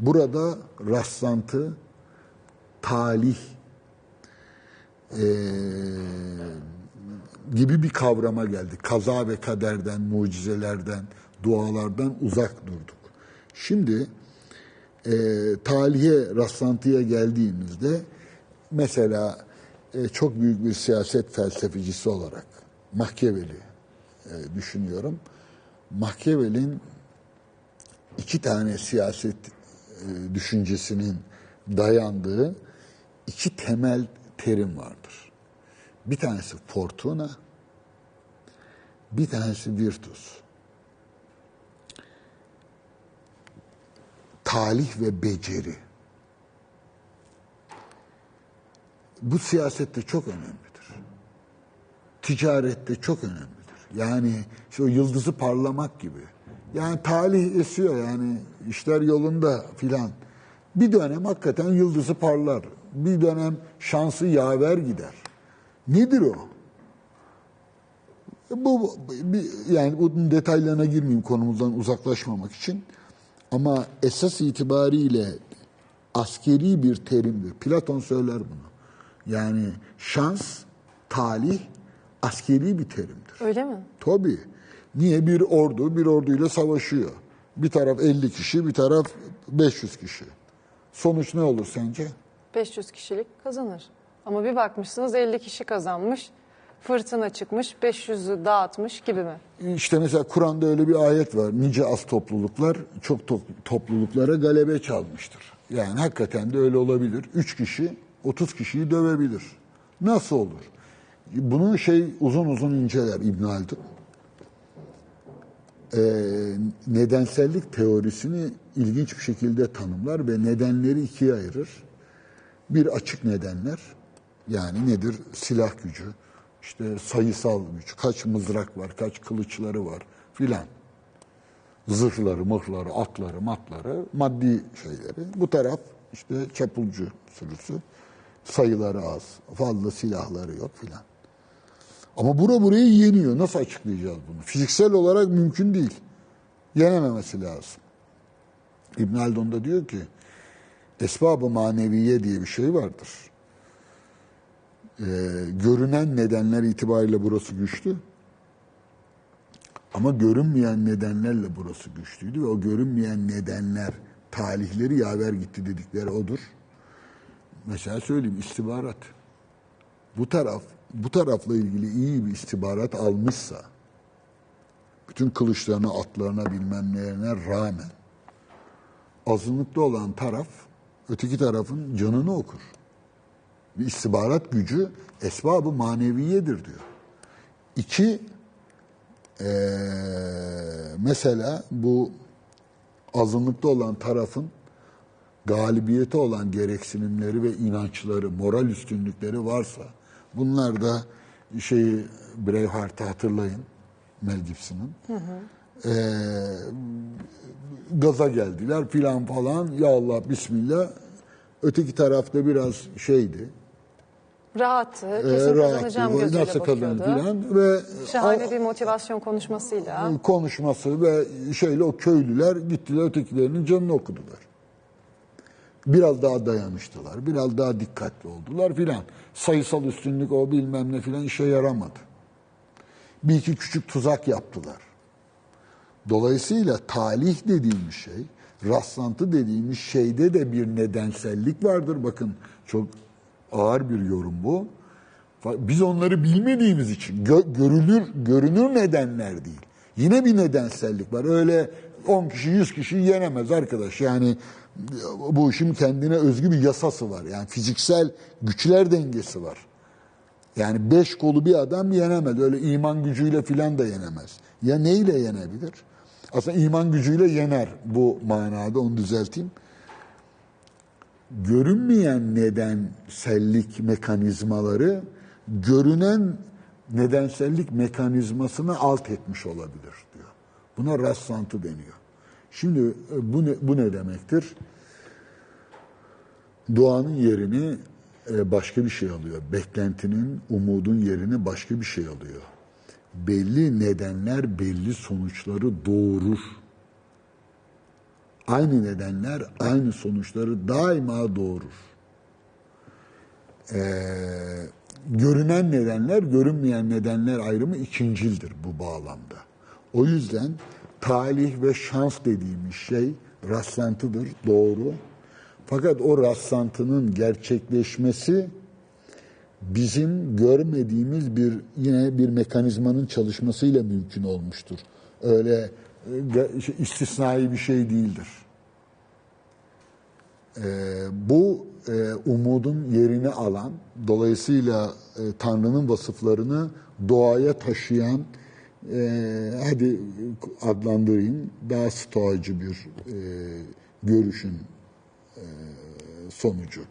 burada rastlantı, talih e, gibi bir kavrama geldik. Kaza ve kaderden, mucizelerden, dualardan uzak durduk. Şimdi e, talihe, rastlantıya geldiğimizde mesela e, çok büyük bir siyaset felsefecisi olarak Machiavelli e, düşünüyorum. Machiavelli'nin iki tane siyaset e, düşüncesinin dayandığı iki temel terim vardır. Bir tanesi fortuna, bir tanesi virtus. Talih ve beceri. Bu siyasette çok önemlidir. Ticarette çok önemlidir. Yani işte o yıldızı parlamak gibi. Yani talih esiyor yani işler yolunda filan. Bir dönem hakikaten yıldızı parlar. Bir dönem şansı yaver gider. Nedir o? Bu yani bunun detaylarına girmeyeyim konumuzdan uzaklaşmamak için. Ama esas itibariyle askeri bir terimdir. Platon söyler bunu. Yani şans, talih askeri bir terimdir. Öyle mi? Tabii. Niye? Bir ordu bir orduyla savaşıyor. Bir taraf 50 kişi, bir taraf 500 kişi. Sonuç ne olur sence? 500 kişilik kazanır. Ama bir bakmışsınız 50 kişi kazanmış, fırtına çıkmış, 500'ü dağıtmış gibi mi? İşte mesela Kur'an'da öyle bir ayet var. Nice az topluluklar çok to- topluluklara galebe çalmıştır. Yani hakikaten de öyle olabilir. Üç kişi 30 kişiyi dövebilir. Nasıl olur? Bunu şey uzun uzun inceler İbn Haldun. Ee, nedensellik teorisini ilginç bir şekilde tanımlar ve nedenleri ikiye ayırır. Bir açık nedenler, yani nedir? Silah gücü, işte sayısal güç, kaç mızrak var, kaç kılıçları var filan. Zırhları, mıhları, atları, matları, maddi şeyleri. Bu taraf işte çapulcu sürüsü, sayıları az, fazla silahları yok filan. Ama bura burayı yeniyor. Nasıl açıklayacağız bunu? Fiziksel olarak mümkün değil. Yenememesi lazım. İbn Haldun da diyor ki esbab-ı maneviye diye bir şey vardır. Ee, görünen nedenler itibariyle burası güçlü. Ama görünmeyen nedenlerle burası güçlüydü ve o görünmeyen nedenler talihleri yaver gitti dedikleri odur. Mesela söyleyeyim istihbarat. Bu taraf bu tarafla ilgili iyi bir istihbarat almışsa bütün kılıçlarına, atlarına bilmem nelerine rağmen azınlıkta olan taraf öteki tarafın canını okur. Bir istihbarat gücü esbabı maneviyedir diyor. İki, eee, mesela bu azınlıkta olan tarafın galibiyete olan gereksinimleri ve inançları, moral üstünlükleri varsa bunlar da şeyi Braveheart'ı hatırlayın Mel Gibson'ın. Ee, gaza geldiler filan falan. Ya Allah bismillah. Öteki tarafta biraz şeydi. Rahattı, e, kesin rahattı, kazanacağım gözüyle nasıl kazanır bakıyordu. filan ve Şahane bir motivasyon konuşmasıyla. konuşması ve şeyle o köylüler gittiler ötekilerinin canını okudular. Biraz daha dayanıştılar, biraz daha dikkatli oldular filan. Sayısal üstünlük o bilmem ne filan işe yaramadı. Bir iki küçük tuzak yaptılar. Dolayısıyla talih dediğimiz şey, rastlantı dediğimiz şeyde de bir nedensellik vardır. Bakın çok ağır bir yorum bu. Biz onları bilmediğimiz için gö- görülür görünür nedenler değil. Yine bir nedensellik var. Öyle 10 kişi 100 kişi yenemez arkadaş. Yani bu işin kendine özgü bir yasası var. Yani fiziksel güçler dengesi var. Yani beş kolu bir adam yenemez. Öyle iman gücüyle filan da yenemez. Ya neyle yenebilir? Aslında iman gücüyle yener bu manada onu düzelteyim. Görünmeyen nedensellik mekanizmaları görünen nedensellik mekanizmasını alt etmiş olabilir diyor. Buna rastlantı deniyor. Şimdi e, bu ne, bu ne demektir? Duanın yerini e, başka bir şey alıyor. Beklentinin, umudun yerini başka bir şey alıyor. Belli nedenler belli sonuçları doğurur. Aynı nedenler aynı sonuçları daima doğurur. Ee, görünen nedenler, görünmeyen nedenler ayrımı ikincildir bu bağlamda. O yüzden talih ve şans dediğimiz şey rastlantıdır, doğru. Fakat o rastlantının gerçekleşmesi bizim görmediğimiz bir yine bir mekanizmanın çalışmasıyla mümkün olmuştur. Öyle istisnai bir şey değildir. Ee, bu e, umudun yerini alan, dolayısıyla e, Tanrı'nın vasıflarını doğaya taşıyan, e, hadi adlandırayım, daha stoacı bir e, görüşün e, sonucu.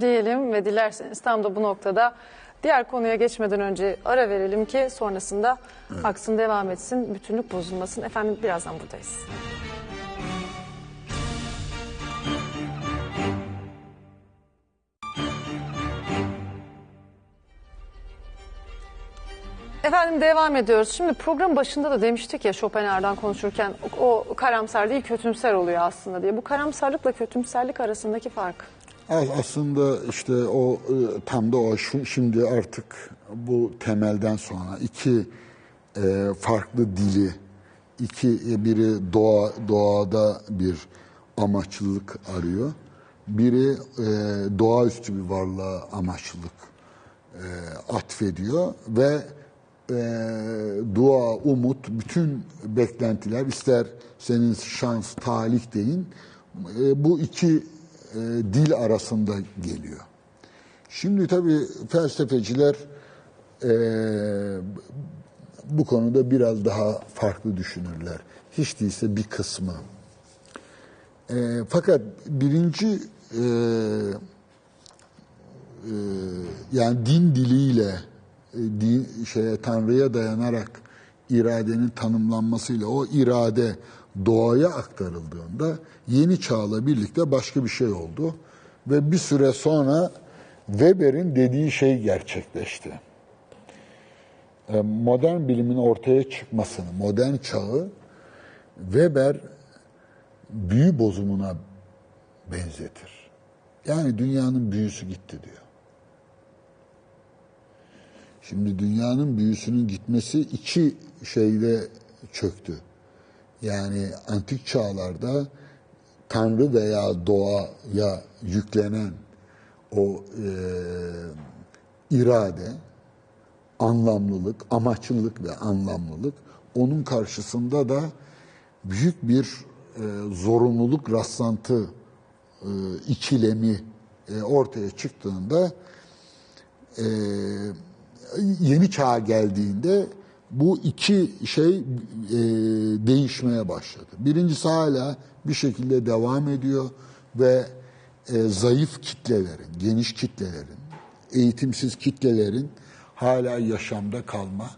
Diyelim ve dilerseniz tam da bu noktada diğer konuya geçmeden önce ara verelim ki sonrasında aksın devam etsin, bütünlük bozulmasın. Efendim birazdan buradayız. Efendim devam ediyoruz. Şimdi program başında da demiştik ya Schopenhauer'dan konuşurken o, o karamsar değil kötümser oluyor aslında diye. Bu karamsarlıkla kötümserlik arasındaki fark. Az- Aslında işte o e, tam da o şimdi artık bu temelden sonra iki e, farklı dili, iki e, biri doğa doğada bir amaçlılık arıyor. Biri doğaüstü bir varlığa amaçlılık atfediyor ve e, dua, umut, bütün beklentiler ister senin şans, talih deyin e, bu iki e, dil arasında geliyor. Şimdi tabii felsefeciler e, bu konuda biraz daha farklı düşünürler. Hiç değilse bir kısmı. E, fakat birinci e, e, yani din diliyle e, din, şeye Tanrı'ya dayanarak iradenin tanımlanmasıyla o irade doğaya aktarıldığında yeni çağla birlikte başka bir şey oldu ve bir süre sonra Weber'in dediği şey gerçekleşti. E, Modern bilimin ortaya çıkmasını, modern çağı Weber büyü bozumuna benzetir. Yani dünyanın büyüsü gitti diyor. Şimdi dünyanın büyüsünün gitmesi iki şeyde çöktü. Yani antik çağlarda Tanrı veya doğaya yüklenen o e, irade, anlamlılık, amaçlılık ve anlamlılık onun karşısında da büyük bir e, zorunluluk rastlantı e, ikilemi e, ortaya çıktığında e, yeni çağa geldiğinde bu iki şey e, değişmeye başladı. Birincisi hala bir şekilde devam ediyor ve e, zayıf kitlelerin, geniş kitlelerin, eğitimsiz kitlelerin hala yaşamda kalma,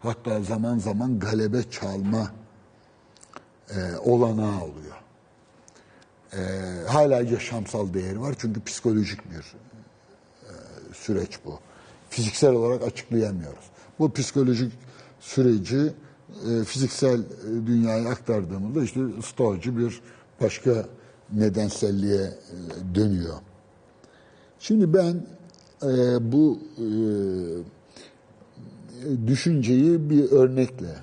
hatta zaman zaman galebe çalma e, olanağı oluyor. E, hala yaşamsal değeri var çünkü psikolojik bir e, süreç bu. Fiziksel olarak açıklayamıyoruz. Bu psikolojik süreci e, fiziksel e, dünyaya aktardığımızda işte stoacı bir başka nedenselliğe e, dönüyor. Şimdi ben e, bu e, düşünceyi bir örnekle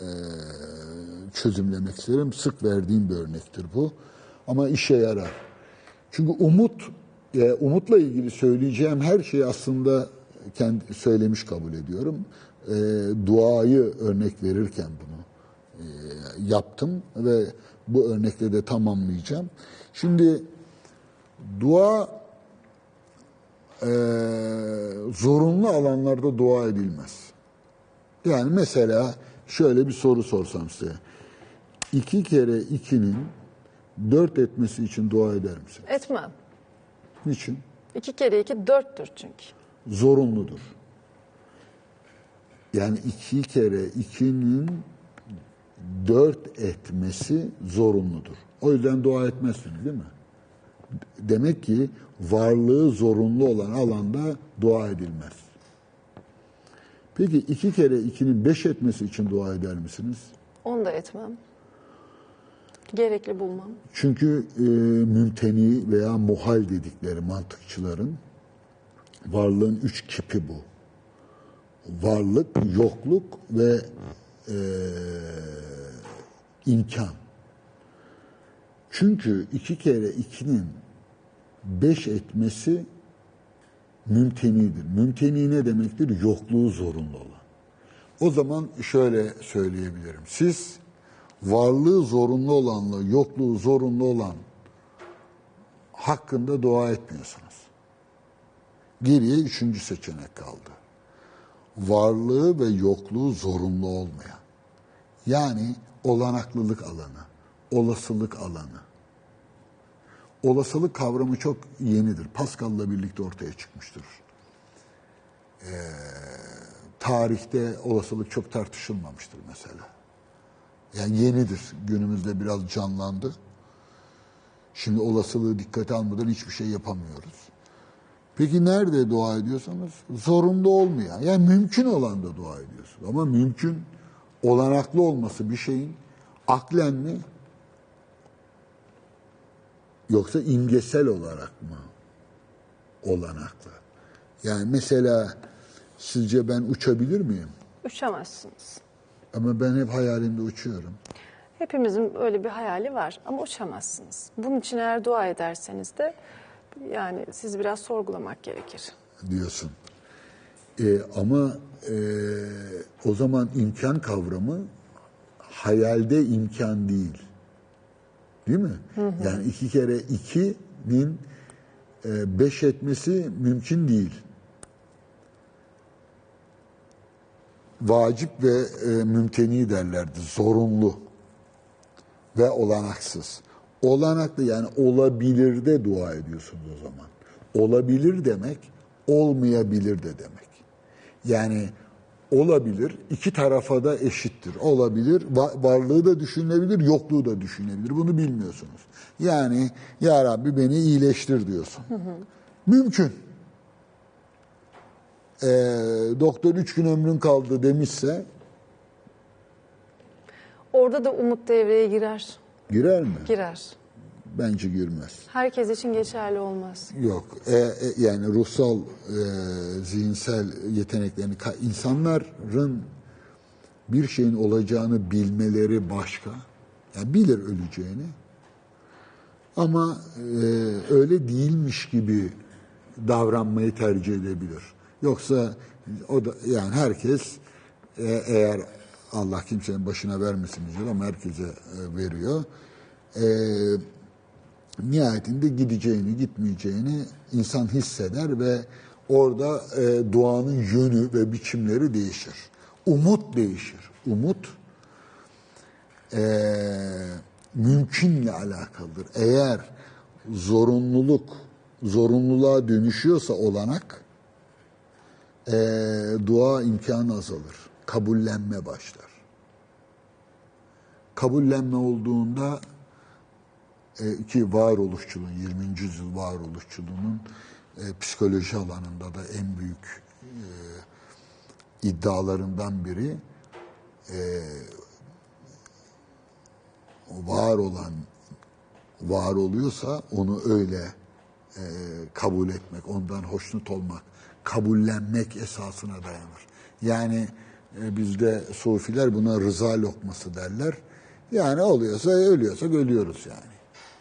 e, çözümlemek isterim. Sık verdiğim bir örnektir bu. Ama işe yarar. Çünkü umut, e, umutla ilgili söyleyeceğim her şeyi aslında kendi söylemiş kabul ediyorum. E, duayı örnek verirken bunu e, yaptım ve bu örnekle de tamamlayacağım. Şimdi dua e, zorunlu alanlarda dua edilmez. Yani mesela şöyle bir soru sorsam size. İki kere ikinin dört etmesi için dua eder misin? Etmem. Niçin? İki kere iki dörttür çünkü. Zorunludur. Yani iki kere ikinin dört etmesi zorunludur. O yüzden dua etmezsiniz değil mi? Demek ki varlığı zorunlu olan alanda dua edilmez. Peki iki kere ikinin beş etmesi için dua eder misiniz? Onu da etmem. Gerekli bulmam. Çünkü e, mümteni veya muhal dedikleri mantıkçıların varlığın üç kipi bu. Varlık, yokluk ve e, imkan. Çünkü iki kere ikinin beş etmesi mümtenidir. Mümteni ne demektir? Yokluğu zorunlu olan. O zaman şöyle söyleyebilirim. Siz varlığı zorunlu olanla yokluğu zorunlu olan hakkında dua etmiyorsunuz. Geriye üçüncü seçenek kaldı. Varlığı ve yokluğu zorunlu olmayan. Yani olanaklılık alanı, olasılık alanı. Olasılık kavramı çok yenidir. Pascal'la birlikte ortaya çıkmıştır. Ee, tarihte olasılık çok tartışılmamıştır mesela. Yani yenidir. Günümüzde biraz canlandı. Şimdi olasılığı dikkate almadan hiçbir şey yapamıyoruz. Peki nerede dua ediyorsanız zorunda olmayan, yani mümkün olan da dua ediyorsunuz. Ama mümkün, olanaklı olması bir şeyin aklen mi yoksa imgesel olarak mı olanaklı? Yani mesela sizce ben uçabilir miyim? Uçamazsınız. Ama ben hep hayalimde uçuyorum. Hepimizin öyle bir hayali var ama uçamazsınız. Bunun için eğer dua ederseniz de yani sizi biraz sorgulamak gerekir. diyorsun. E, ama e, o zaman imkan kavramı hayalde imkan değil. Değil mi? Yani iki kere ikinin e, beş etmesi mümkün değil. vacip ve e, mümteni derlerdi. Zorunlu ve olanaksız. Olanaklı yani olabilir de dua ediyorsunuz o zaman. Olabilir demek olmayabilir de demek. Yani olabilir iki tarafa da eşittir. Olabilir va- varlığı da düşünülebilir yokluğu da düşünülebilir. Bunu bilmiyorsunuz. Yani ya Rabbi beni iyileştir diyorsun. Mümkün. Ee, doktor üç gün ömrün kaldı demişse Orada da umut devreye girer. Girer mi? Girer. Bence girmez. Herkes için geçerli olmaz. Yok. E, e, yani ruhsal, e, zihinsel yeteneklerini insanların bir şeyin olacağını bilmeleri başka. Yani bilir öleceğini. Ama e, öyle değilmiş gibi davranmayı tercih edebilir. Yoksa o da yani herkes e, eğer Allah kimsenin başına vermesin diyeceğiz ama herkese e, veriyor. E, nihayetinde gideceğini, gitmeyeceğini insan hisseder ve orada e, duanın yönü ve biçimleri değişir. Umut değişir. Umut e, mümkünle alakalıdır. Eğer zorunluluk zorunluluğa dönüşüyorsa olanak e, dua imkanı azalır. Kabullenme başlar. Kabullenme olduğunda e, ki varoluşçuluğun 20. yüzyıl varoluşçuluğunun e, psikoloji alanında da en büyük e, iddialarından biri var olan var oluyorsa onu öyle e, kabul etmek, ondan hoşnut olmak, kabullenmek esasına dayanır. Yani bizde sufiler buna rıza lokması derler. Yani oluyorsa ölüyorsak ölüyoruz yani.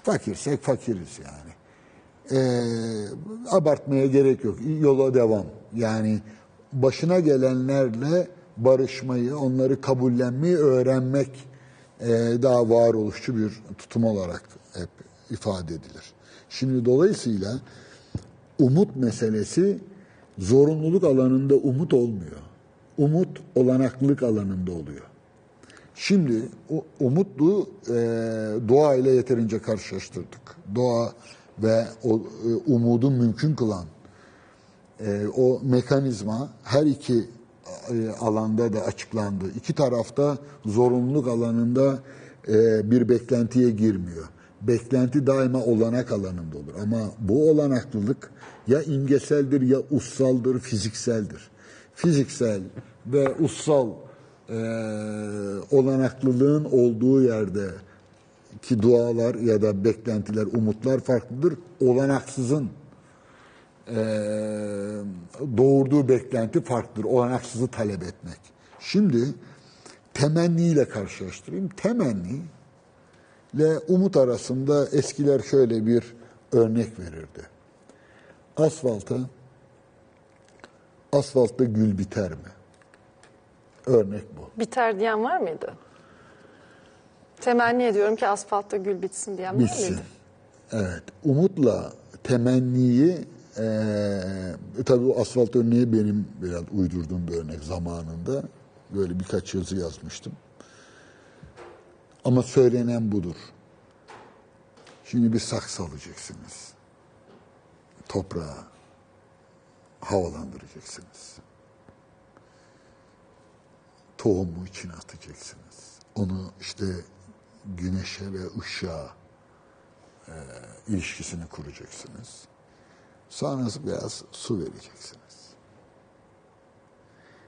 Fakirsek fakiriz yani. E, abartmaya gerek yok. Yola devam. Yani başına gelenlerle barışmayı, onları kabullenmeyi öğrenmek e, daha varoluşçu bir tutum olarak hep ifade edilir. Şimdi dolayısıyla umut meselesi zorunluluk alanında umut olmuyor. Umut olanaklılık alanında oluyor. Şimdi o umutlu e, doğa ile yeterince karşılaştırdık. Doğa ve o e, umudu mümkün kılan e, o mekanizma her iki e, alanda da açıklandı. İki tarafta zorunluluk alanında e, bir beklentiye girmiyor. Beklenti daima olanak alanında olur. Ama bu olanaklılık ya imgeseldir ya ussaldır, fizikseldir. Fiziksel ve ussal e, olanaklılığın olduğu yerde ki dualar ya da beklentiler, umutlar farklıdır. Olanaksızın e, doğurduğu beklenti farklıdır. Olanaksızı talep etmek. Şimdi temenniyle karşılaştırayım. Temenni ile umut arasında eskiler şöyle bir örnek verirdi. Asfalta asfaltta gül biter mi? Örnek bu. Biter diyen var mıydı? Temenni ediyorum ki asfaltta gül bitsin diyen var Bitsin. mıydı? Evet. Umutla temenniyi eee tabii o asfalt örneği benim biraz uydurduğum bir örnek zamanında. Böyle birkaç yazı yazmıştım. Ama söylenen budur. Şimdi bir saksı alacaksınız. Toprağı havalandıracaksınız. Tohumu içine atacaksınız. Onu işte güneşe ve ışığa e, ilişkisini kuracaksınız. Sonra biraz su vereceksiniz.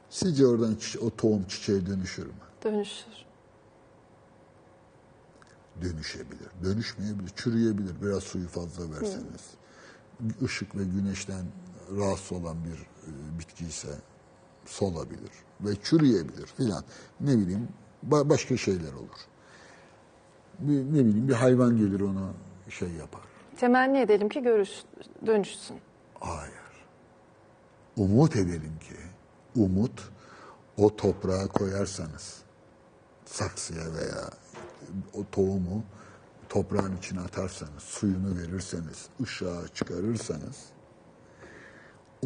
Sizce oradan o tohum çiçeğe dönüşür mü? Dönüşür. Dönüşebilir. Dönüşmeyebilir. Çürüyebilir. Biraz suyu fazla verseniz. Işık ve güneşten rahatsız olan bir e, bitki ise solabilir ve çürüyebilir filan. Ne bileyim ba- başka şeyler olur. Bir, ne bileyim bir hayvan gelir onu şey yapar. Temenni edelim ki görüş, dönüşsün. Hayır. Umut edelim ki, umut o toprağa koyarsanız, saksıya veya o tohumu toprağın içine atarsanız, suyunu verirseniz, ışığa çıkarırsanız,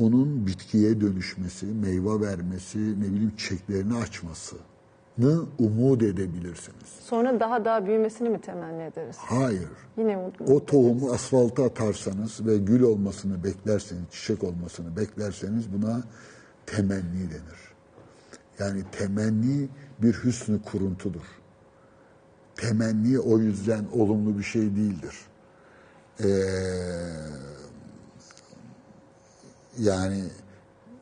onun bitkiye dönüşmesi, meyve vermesi, ne bileyim çiçeklerini açmasını umut edebilirsiniz. Sonra daha daha büyümesini mi temenni ederiz? Hayır. Yine umut. O tohumu asfalta atarsanız ve gül olmasını beklerseniz, çiçek olmasını beklerseniz buna temenni denir. Yani temenni bir hüsnü kuruntudur. Temenni o yüzden olumlu bir şey değildir. Ee, yani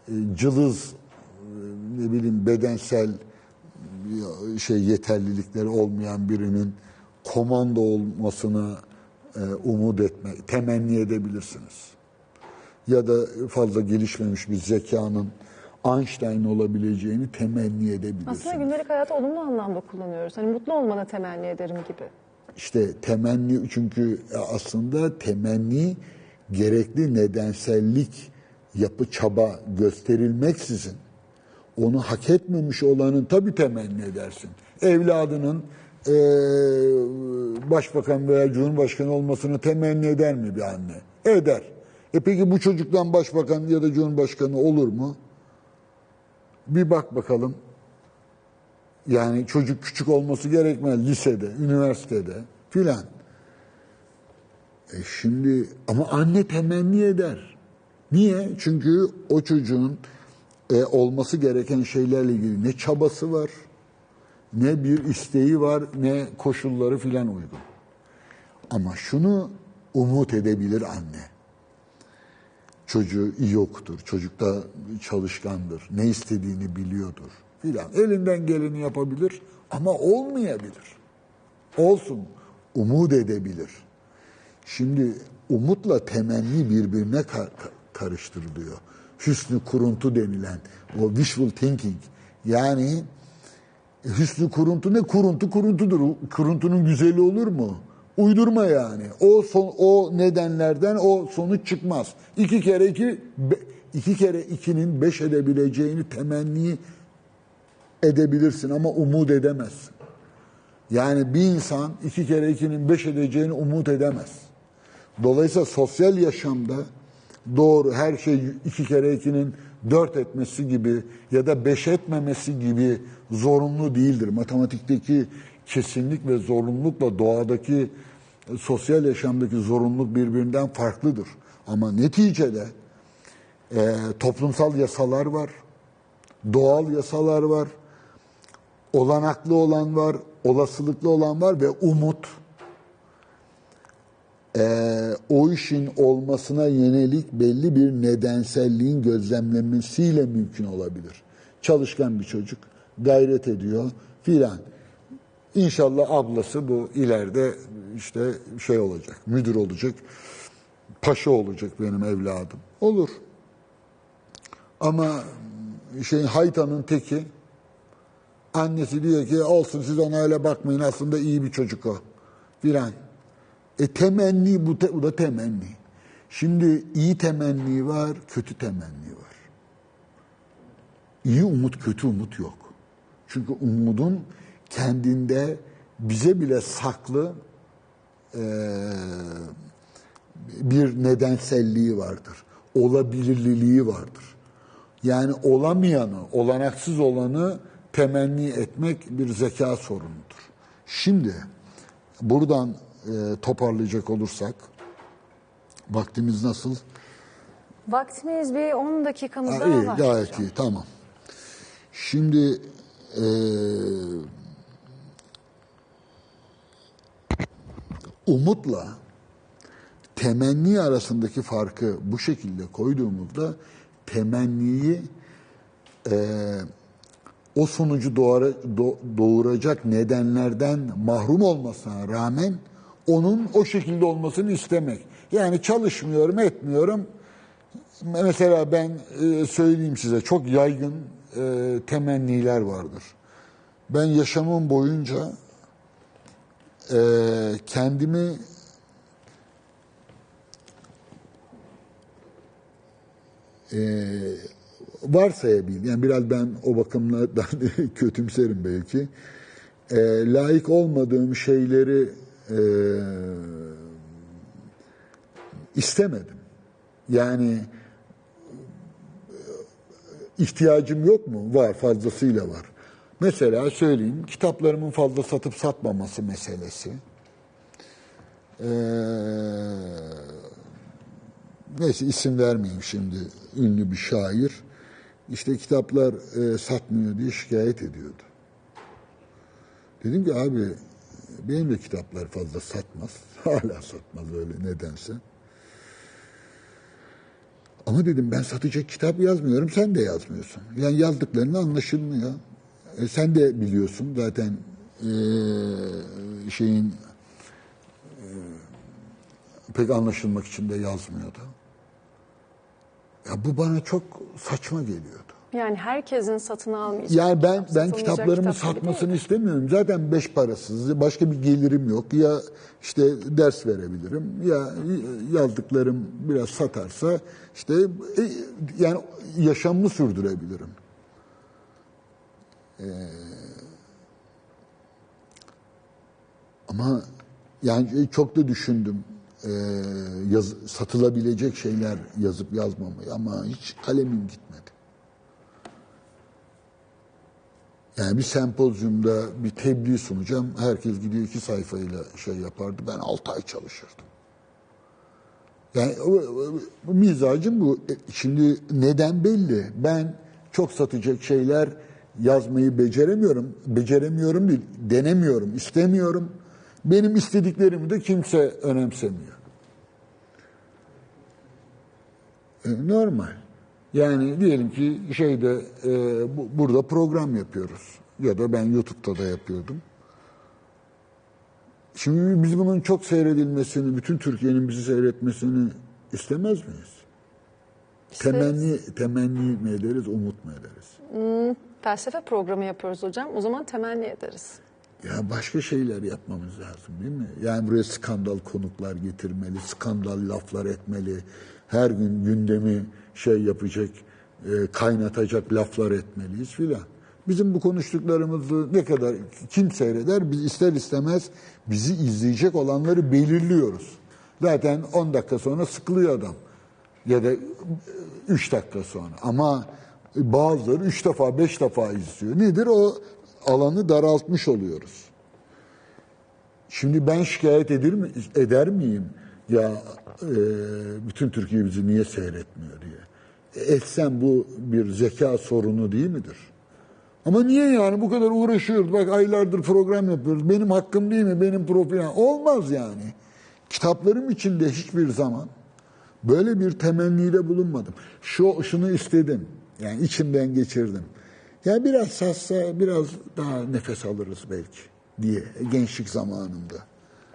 e, cılız, e, ne bileyim bedensel e, şey yeterlilikleri olmayan birinin komando olmasına e, umut etme, temenni edebilirsiniz. Ya da fazla gelişmemiş bir zekanın Einstein olabileceğini temenni edebilirsiniz. Aslında gündelik hayatı olumlu anlamda kullanıyoruz. Hani mutlu olmana temenni ederim gibi. İşte temenni çünkü aslında temenni gerekli nedensellik, yapı çaba gösterilmeksizin onu hak etmemiş olanın tabii temenni edersin. Evladının eee, başbakan veya cumhurbaşkanı olmasını temenni eder mi bir anne? Eder. E peki bu çocuktan başbakan ya da cumhurbaşkanı olur mu? Bir bak bakalım. Yani çocuk küçük olması gerekmez lisede, üniversitede filan. E şimdi ama anne temenni eder. Niye? Çünkü o çocuğun e, olması gereken şeylerle ilgili ne çabası var, ne bir isteği var, ne koşulları filan uygun. Ama şunu umut edebilir anne. Çocuğu iyi okutur, çocuk da çalışkandır, ne istediğini biliyordur filan. Elinden geleni yapabilir ama olmayabilir. Olsun, umut edebilir. Şimdi umutla temenni birbirine karıştırılıyor. Hüsnü kuruntu denilen o wishful thinking yani hüsnü kuruntu ne kuruntu kuruntudur. Kuruntunun güzeli olur mu? Uydurma yani. O son, o nedenlerden o sonuç çıkmaz. İki kere iki be- iki kere ikinin beş edebileceğini temenni edebilirsin ama umut edemezsin. Yani bir insan iki kere ikinin beş edeceğini umut edemez. Dolayısıyla sosyal yaşamda doğru her şey iki kere ikinin dört etmesi gibi ya da beş etmemesi gibi zorunlu değildir. Matematikteki kesinlik ve zorunlulukla doğadaki sosyal yaşamdaki zorunluluk birbirinden farklıdır. Ama neticede e, toplumsal yasalar var, doğal yasalar var, olanaklı olan var, olasılıklı olan var ve umut eee, o işin olmasına yönelik belli bir nedenselliğin gözlemlenmesiyle mümkün olabilir. Çalışkan bir çocuk gayret ediyor filan. İnşallah ablası bu ileride işte şey olacak, müdür olacak, paşa olacak benim evladım. Olur. Ama şey haytanın teki annesi diyor ki olsun siz ona öyle bakmayın aslında iyi bir çocuk o filan. E temenni bu, te- bu da temenni. Şimdi iyi temenni var, kötü temenni var. İyi umut, kötü umut yok. Çünkü umudun kendinde bize bile saklı eee, bir nedenselliği vardır. Olabilirliliği vardır. Yani olamayanı, olanaksız olanı temenni etmek bir zeka sorunudur. Şimdi buradan e, toparlayacak olursak vaktimiz nasıl? Vaktimiz bir 10 dakikamız Ha, daha iyi, var. gayet hocam. iyi, tamam. Şimdi e, umutla temenni arasındaki farkı bu şekilde koyduğumuzda temenniyi e, o sonucu doğura- do- doğuracak nedenlerden mahrum olmasına rağmen onun o şekilde olmasını istemek. Yani çalışmıyorum, etmiyorum. Mesela ben e, söyleyeyim size çok yaygın e, temenniler vardır. Ben yaşamım boyunca e, kendimi e. Yani biraz ben o bakımlardan [LAUGHS] kötümserim belki. E, layık olmadığım şeyleri e, istemedim. Yani ihtiyacım yok mu? Var, fazlasıyla var. Mesela söyleyeyim, kitaplarımın fazla satıp satmaması meselesi. Ee, neyse isim vermeyeyim şimdi, ünlü bir şair. İşte kitaplar e, satmıyor diye şikayet ediyordu. Dedim ki abi benim de kitaplar fazla satmaz. [LAUGHS] Hala satmaz öyle nedense. Ama dedim ben satacak kitap yazmıyorum, sen de yazmıyorsun. Yani yazdıklarını anlaşılmıyor. E, sen de biliyorsun zaten e, şeyin e, pek anlaşılmak için de yazmıyordu. Ya bu bana çok saçma geliyordu. Yani herkesin satın almayacak. Yani ben kitap, ben kitaplarımı kitap satmasını değil. istemiyorum. Zaten beş parasız, başka bir gelirim yok. Ya işte ders verebilirim ya yazdıklarım biraz satarsa işte e, yani yaşamımı sürdürebilirim. Ee, ama yani çok da düşündüm. Ee, yaz, satılabilecek şeyler yazıp yazmamayı ama hiç kalemim gitmedi. Yani bir sempozyumda bir tebliğ sunacağım. Herkes gidiyor iki sayfayla şey yapardı. Ben altı ay çalışırdım. Yani bu mizacım bu. E, Şimdi neden belli? Ben çok satacak şeyler yazmayı beceremiyorum. Beceremiyorum değil, denemiyorum, istemiyorum. Benim istediklerimi de kimse önemsemiyor. E, Normal. Yani diyelim ki şeyde e, bu- burada program yapıyoruz ya da ben YouTube'da da yapıyordum. Şimdi biz bunun çok seyredilmesini, bütün Türkiye'nin bizi seyretmesini istemez miyiz? Temenni temenni mi ederiz, umut mu ederiz? Felsefe programı yapıyoruz hocam. O zaman temenni ederiz. Ya başka şeyler yapmamız lazım değil mi? Yani buraya skandal konuklar getirmeli, skandal laflar etmeli. Her gün gündemi şey yapacak, e, kaynatacak laflar etmeliyiz filan. Bizim bu konuştuklarımızı ne kadar kim seyreder? Biz ister istemez bizi izleyecek olanları belirliyoruz. Zaten 10 dakika sonra sıkılıyor adam. Ya da 3 dakika sonra. Ama bazıları 3 defa 5 defa izliyor. Nedir? O alanı daraltmış oluyoruz. Şimdi ben şikayet eder, mi, eder miyim? Ya e, bütün Türkiye bizi niye seyretmiyor diye. E, etsem bu bir zeka sorunu değil midir? Ama niye yani bu kadar uğraşıyoruz? Bak aylardır program yapıyoruz. Benim hakkım değil mi? Benim profilim. Olmaz yani. Kitaplarım içinde hiçbir zaman böyle bir temennide bulunmadım. Şu şunu istedim. Yani içimden geçirdim. Ya biraz satsa biraz daha nefes alırız belki diye gençlik zamanımda.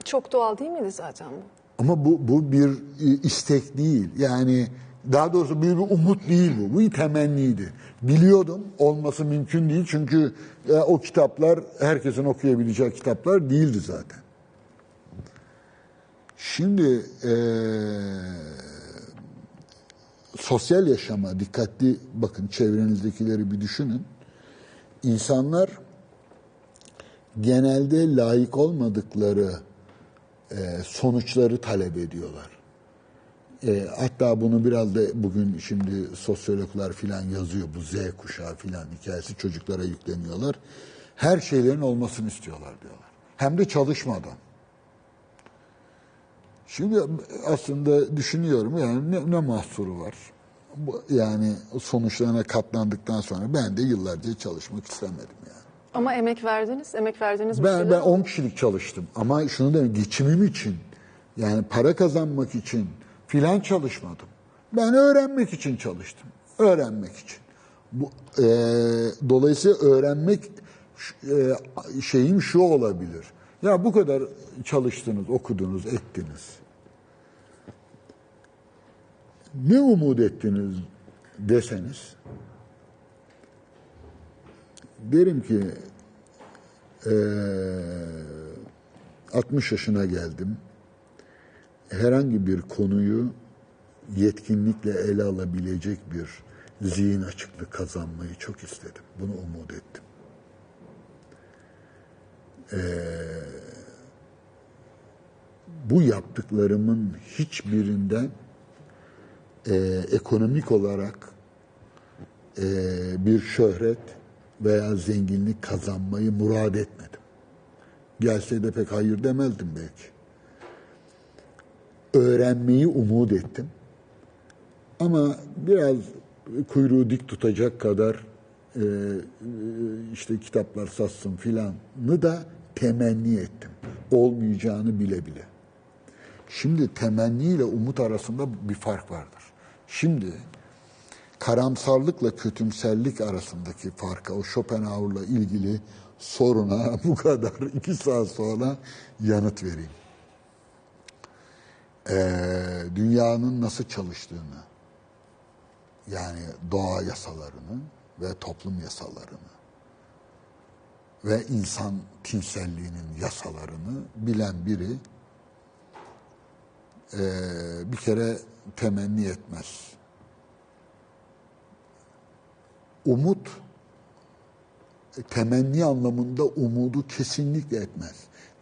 Çok doğal değil miydi zaten bu? Ama bu bu bir e, istek değil. Yani daha doğrusu bir, bir umut değil bu. Bu bir temenniydi. Biliyordum olması mümkün değil çünkü e, o kitaplar herkesin okuyabileceği kitaplar değildi zaten. Şimdi e, sosyal yaşama dikkatli bakın çevrenizdekileri bir düşünün. İnsanlar genelde layık olmadıkları e, sonuçları talep ediyorlar. E, hatta bunu biraz da bugün şimdi sosyologlar filan yazıyor bu Z kuşağı filan hikayesi çocuklara yükleniyorlar. Her şeylerin olmasını istiyorlar diyorlar. Hem de çalışmadan. Şimdi aslında düşünüyorum yani ne, ne mahsuru var? Bu, yani sonuçlarına katlandıktan sonra ben de yıllarca çalışmak istemedim yani. Ama emek verdiniz, emek verdiniz Ben, şeyler ben oldu. 10 kişilik çalıştım ama şunu demek geçimim için yani para kazanmak için filan çalışmadım. Ben öğrenmek için çalıştım. Öğrenmek için. Bu, e, dolayısıyla öğrenmek e, şeyim şu olabilir. Ya bu kadar çalıştınız, okudunuz, ettiniz. Ne umut ettiniz deseniz derim ki ee, 60 yaşına geldim. Herhangi bir konuyu yetkinlikle ele alabilecek bir zihin açıklığı kazanmayı çok istedim. Bunu umut ettim. Ee, bu yaptıklarımın hiçbirinden e, ekonomik olarak e, bir şöhret veya zenginlik kazanmayı murad etmedim. Gelse de pek hayır demezdim belki. Öğrenmeyi umut ettim. Ama biraz kuyruğu dik tutacak kadar e, işte kitaplar satsın filanı da temenni ettim. Olmayacağını bile bile. Şimdi temenni ile umut arasında bir fark vardır. Şimdi karamsarlıkla kötümserlik arasındaki farka, o Schopenhauer'la ilgili soruna [LAUGHS] bu kadar iki saat sonra yanıt vereyim. Ee, dünyanın nasıl çalıştığını, yani doğa yasalarını ve toplum yasalarını ve insan tinselliğinin yasalarını bilen biri e, bir kere temenni etmez. Umut temenni anlamında umudu kesinlikle etmez.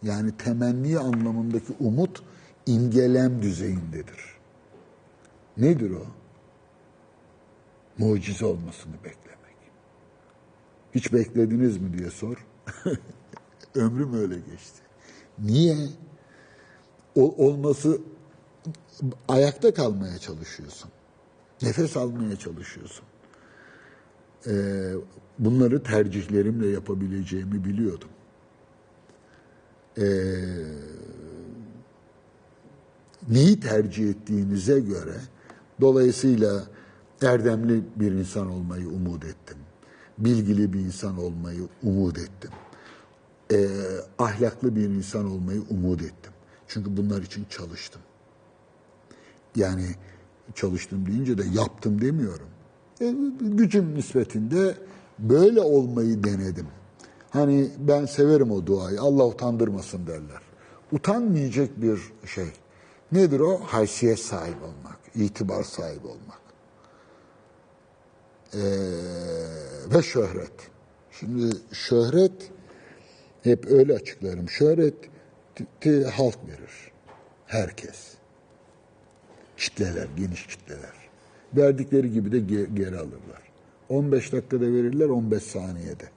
Yani temenni anlamındaki umut imgelem düzeyindedir. Nedir o? Mucize olmasını beklemek. Hiç beklediniz mi diye sor. [LAUGHS] Ömrüm öyle geçti. Niye? O, olması ayakta kalmaya çalışıyorsun. Nefes almaya çalışıyorsun. Ee, bunları tercihlerimle yapabileceğimi biliyordum. Ee, neyi tercih ettiğinize göre dolayısıyla erdemli bir insan olmayı umut ettim. Bilgili bir insan olmayı umut ettim. Ee, ahlaklı bir insan olmayı umut ettim. Çünkü bunlar için çalıştım. Yani çalıştım deyince de yaptım demiyorum. E, gücüm nispetinde böyle olmayı denedim. Hani ben severim o duayı. Allah utandırmasın derler. Utanmayacak bir şey. Nedir o? Haysiyet sahibi olmak, itibar sahibi olmak. Ee, ve şöhret. Şimdi şöhret hep öyle açıklarım. Şöhret halk verir. Herkes. Kitleler, geniş kitleler. Verdikleri gibi de ge- geri alırlar. 15 dakikada verirler, 15 saniyede.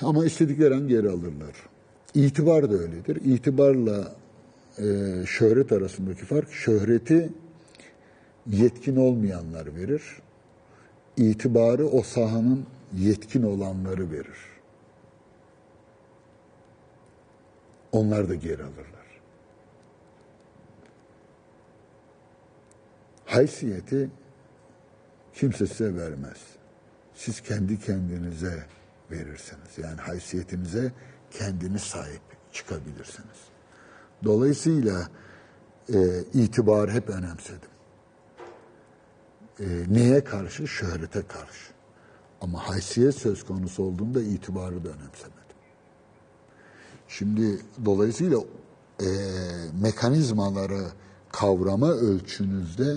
Ama istedikleri an geri alırlar. İtibar da öyledir. İtibarla şöhret arasındaki fark, şöhreti yetkin olmayanlar verir. İtibarı o sahanın yetkin olanları verir. Onlar da geri alırlar. Haysiyeti kimse size vermez. Siz kendi kendinize verirsiniz. Yani haysiyetinize kendiniz sahip çıkabilirsiniz. Dolayısıyla e, itibar hep önemsedim. E, neye karşı? Şöhrete karşı. Ama haysiyet söz konusu olduğunda itibarı da önemsemedim. Şimdi dolayısıyla e, mekanizmaları kavrama ölçünüzde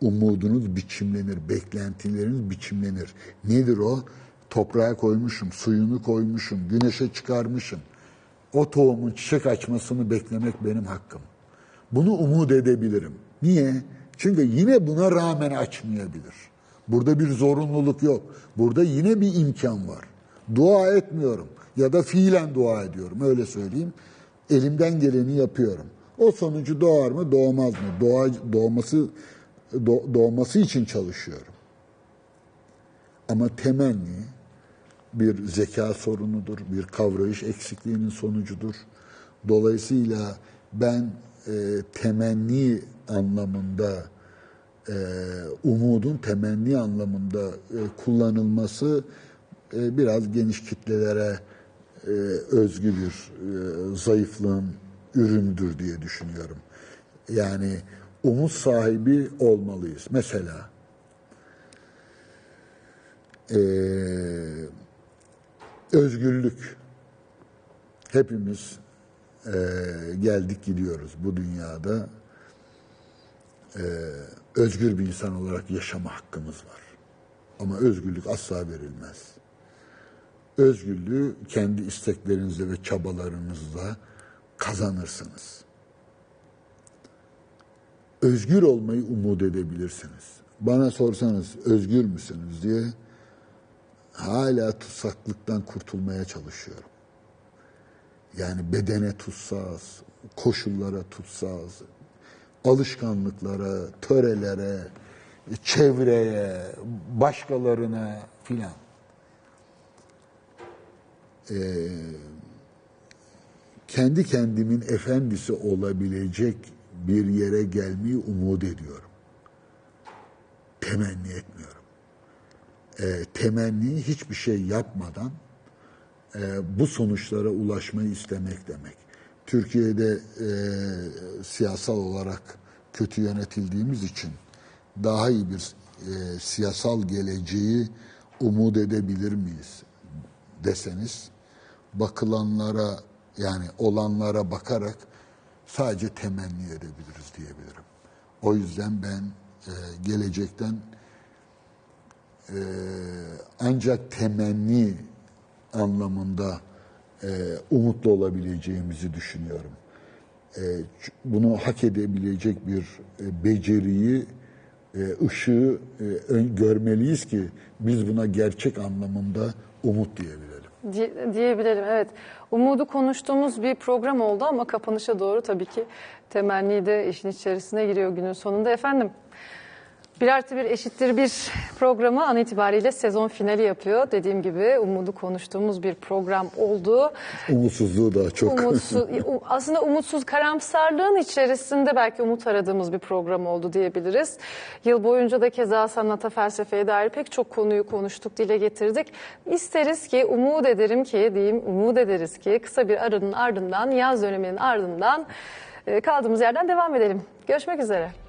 umudunuz biçimlenir, beklentileriniz biçimlenir. Nedir o? Toprağa koymuşum, suyunu koymuşum, güneşe çıkarmışım. O tohumun çiçek açmasını beklemek benim hakkım. Bunu umut edebilirim. Niye? Çünkü yine buna rağmen açmayabilir. Burada bir zorunluluk yok. Burada yine bir imkan var. Dua etmiyorum ya da fiilen dua ediyorum öyle söyleyeyim. Elimden geleni yapıyorum. O sonucu doğar mı doğmaz mı? Doğa, doğması do, doğması için çalışıyorum. Ama temenni bir zeka sorunudur, bir kavrayış eksikliğinin sonucudur. Dolayısıyla ben e, temenni anlamında, e, umudun temenni anlamında e, kullanılması e, biraz geniş kitlelere e, özgü bir e, zayıflığın üründür diye düşünüyorum. Yani umut sahibi olmalıyız. Mesela e, özgürlük. Hepimiz e, geldik gidiyoruz bu dünyada. E, özgür bir insan olarak yaşama hakkımız var. Ama özgürlük asla verilmez. Özgürlüğü kendi isteklerinizle ve çabalarınızla kazanırsınız. Özgür olmayı umut edebilirsiniz. bana sorsanız özgür müsünüz diye hala tutsaklıktan kurtulmaya çalışıyorum. Yani bedene tutsaz, koşullara tutsaz, alışkanlıklara, törelere, çevreye, başkalarına filan. Ee, kendi kendimin efendisi olabilecek bir yere gelmeyi umut ediyorum. Temenni etmiyorum. Ee, temenni hiçbir şey yapmadan e, bu sonuçlara ulaşmayı istemek demek. Türkiye'de e, siyasal olarak kötü yönetildiğimiz için daha iyi bir e, siyasal geleceği umut edebilir miyiz deseniz bakılanlara yani olanlara bakarak sadece temenni edebiliriz diyebilirim. O yüzden ben e, gelecekten e, ancak temenni anlamında e, umutlu olabileceğimizi düşünüyorum. E, bunu hak edebilecek bir e, beceriyi, e, ışığı e, görmeliyiz ki biz buna gerçek anlamında umut diyebilelim. Di- diyebilirim evet. Umudu konuştuğumuz bir program oldu ama kapanışa doğru tabii ki temenni de işin içerisine giriyor günün sonunda. Efendim bir artı bir eşittir bir programı an itibariyle sezon finali yapıyor. Dediğim gibi umudu konuştuğumuz bir program oldu. Umutsuzluğu daha çok. Umutsuz, [LAUGHS] aslında umutsuz karamsarlığın içerisinde belki umut aradığımız bir program oldu diyebiliriz. Yıl boyunca da keza sanata felsefeye dair pek çok konuyu konuştuk, dile getirdik. İsteriz ki, umut ederim ki, diyeyim umut ederiz ki kısa bir aranın ardından, yaz döneminin ardından e, kaldığımız yerden devam edelim. Görüşmek üzere.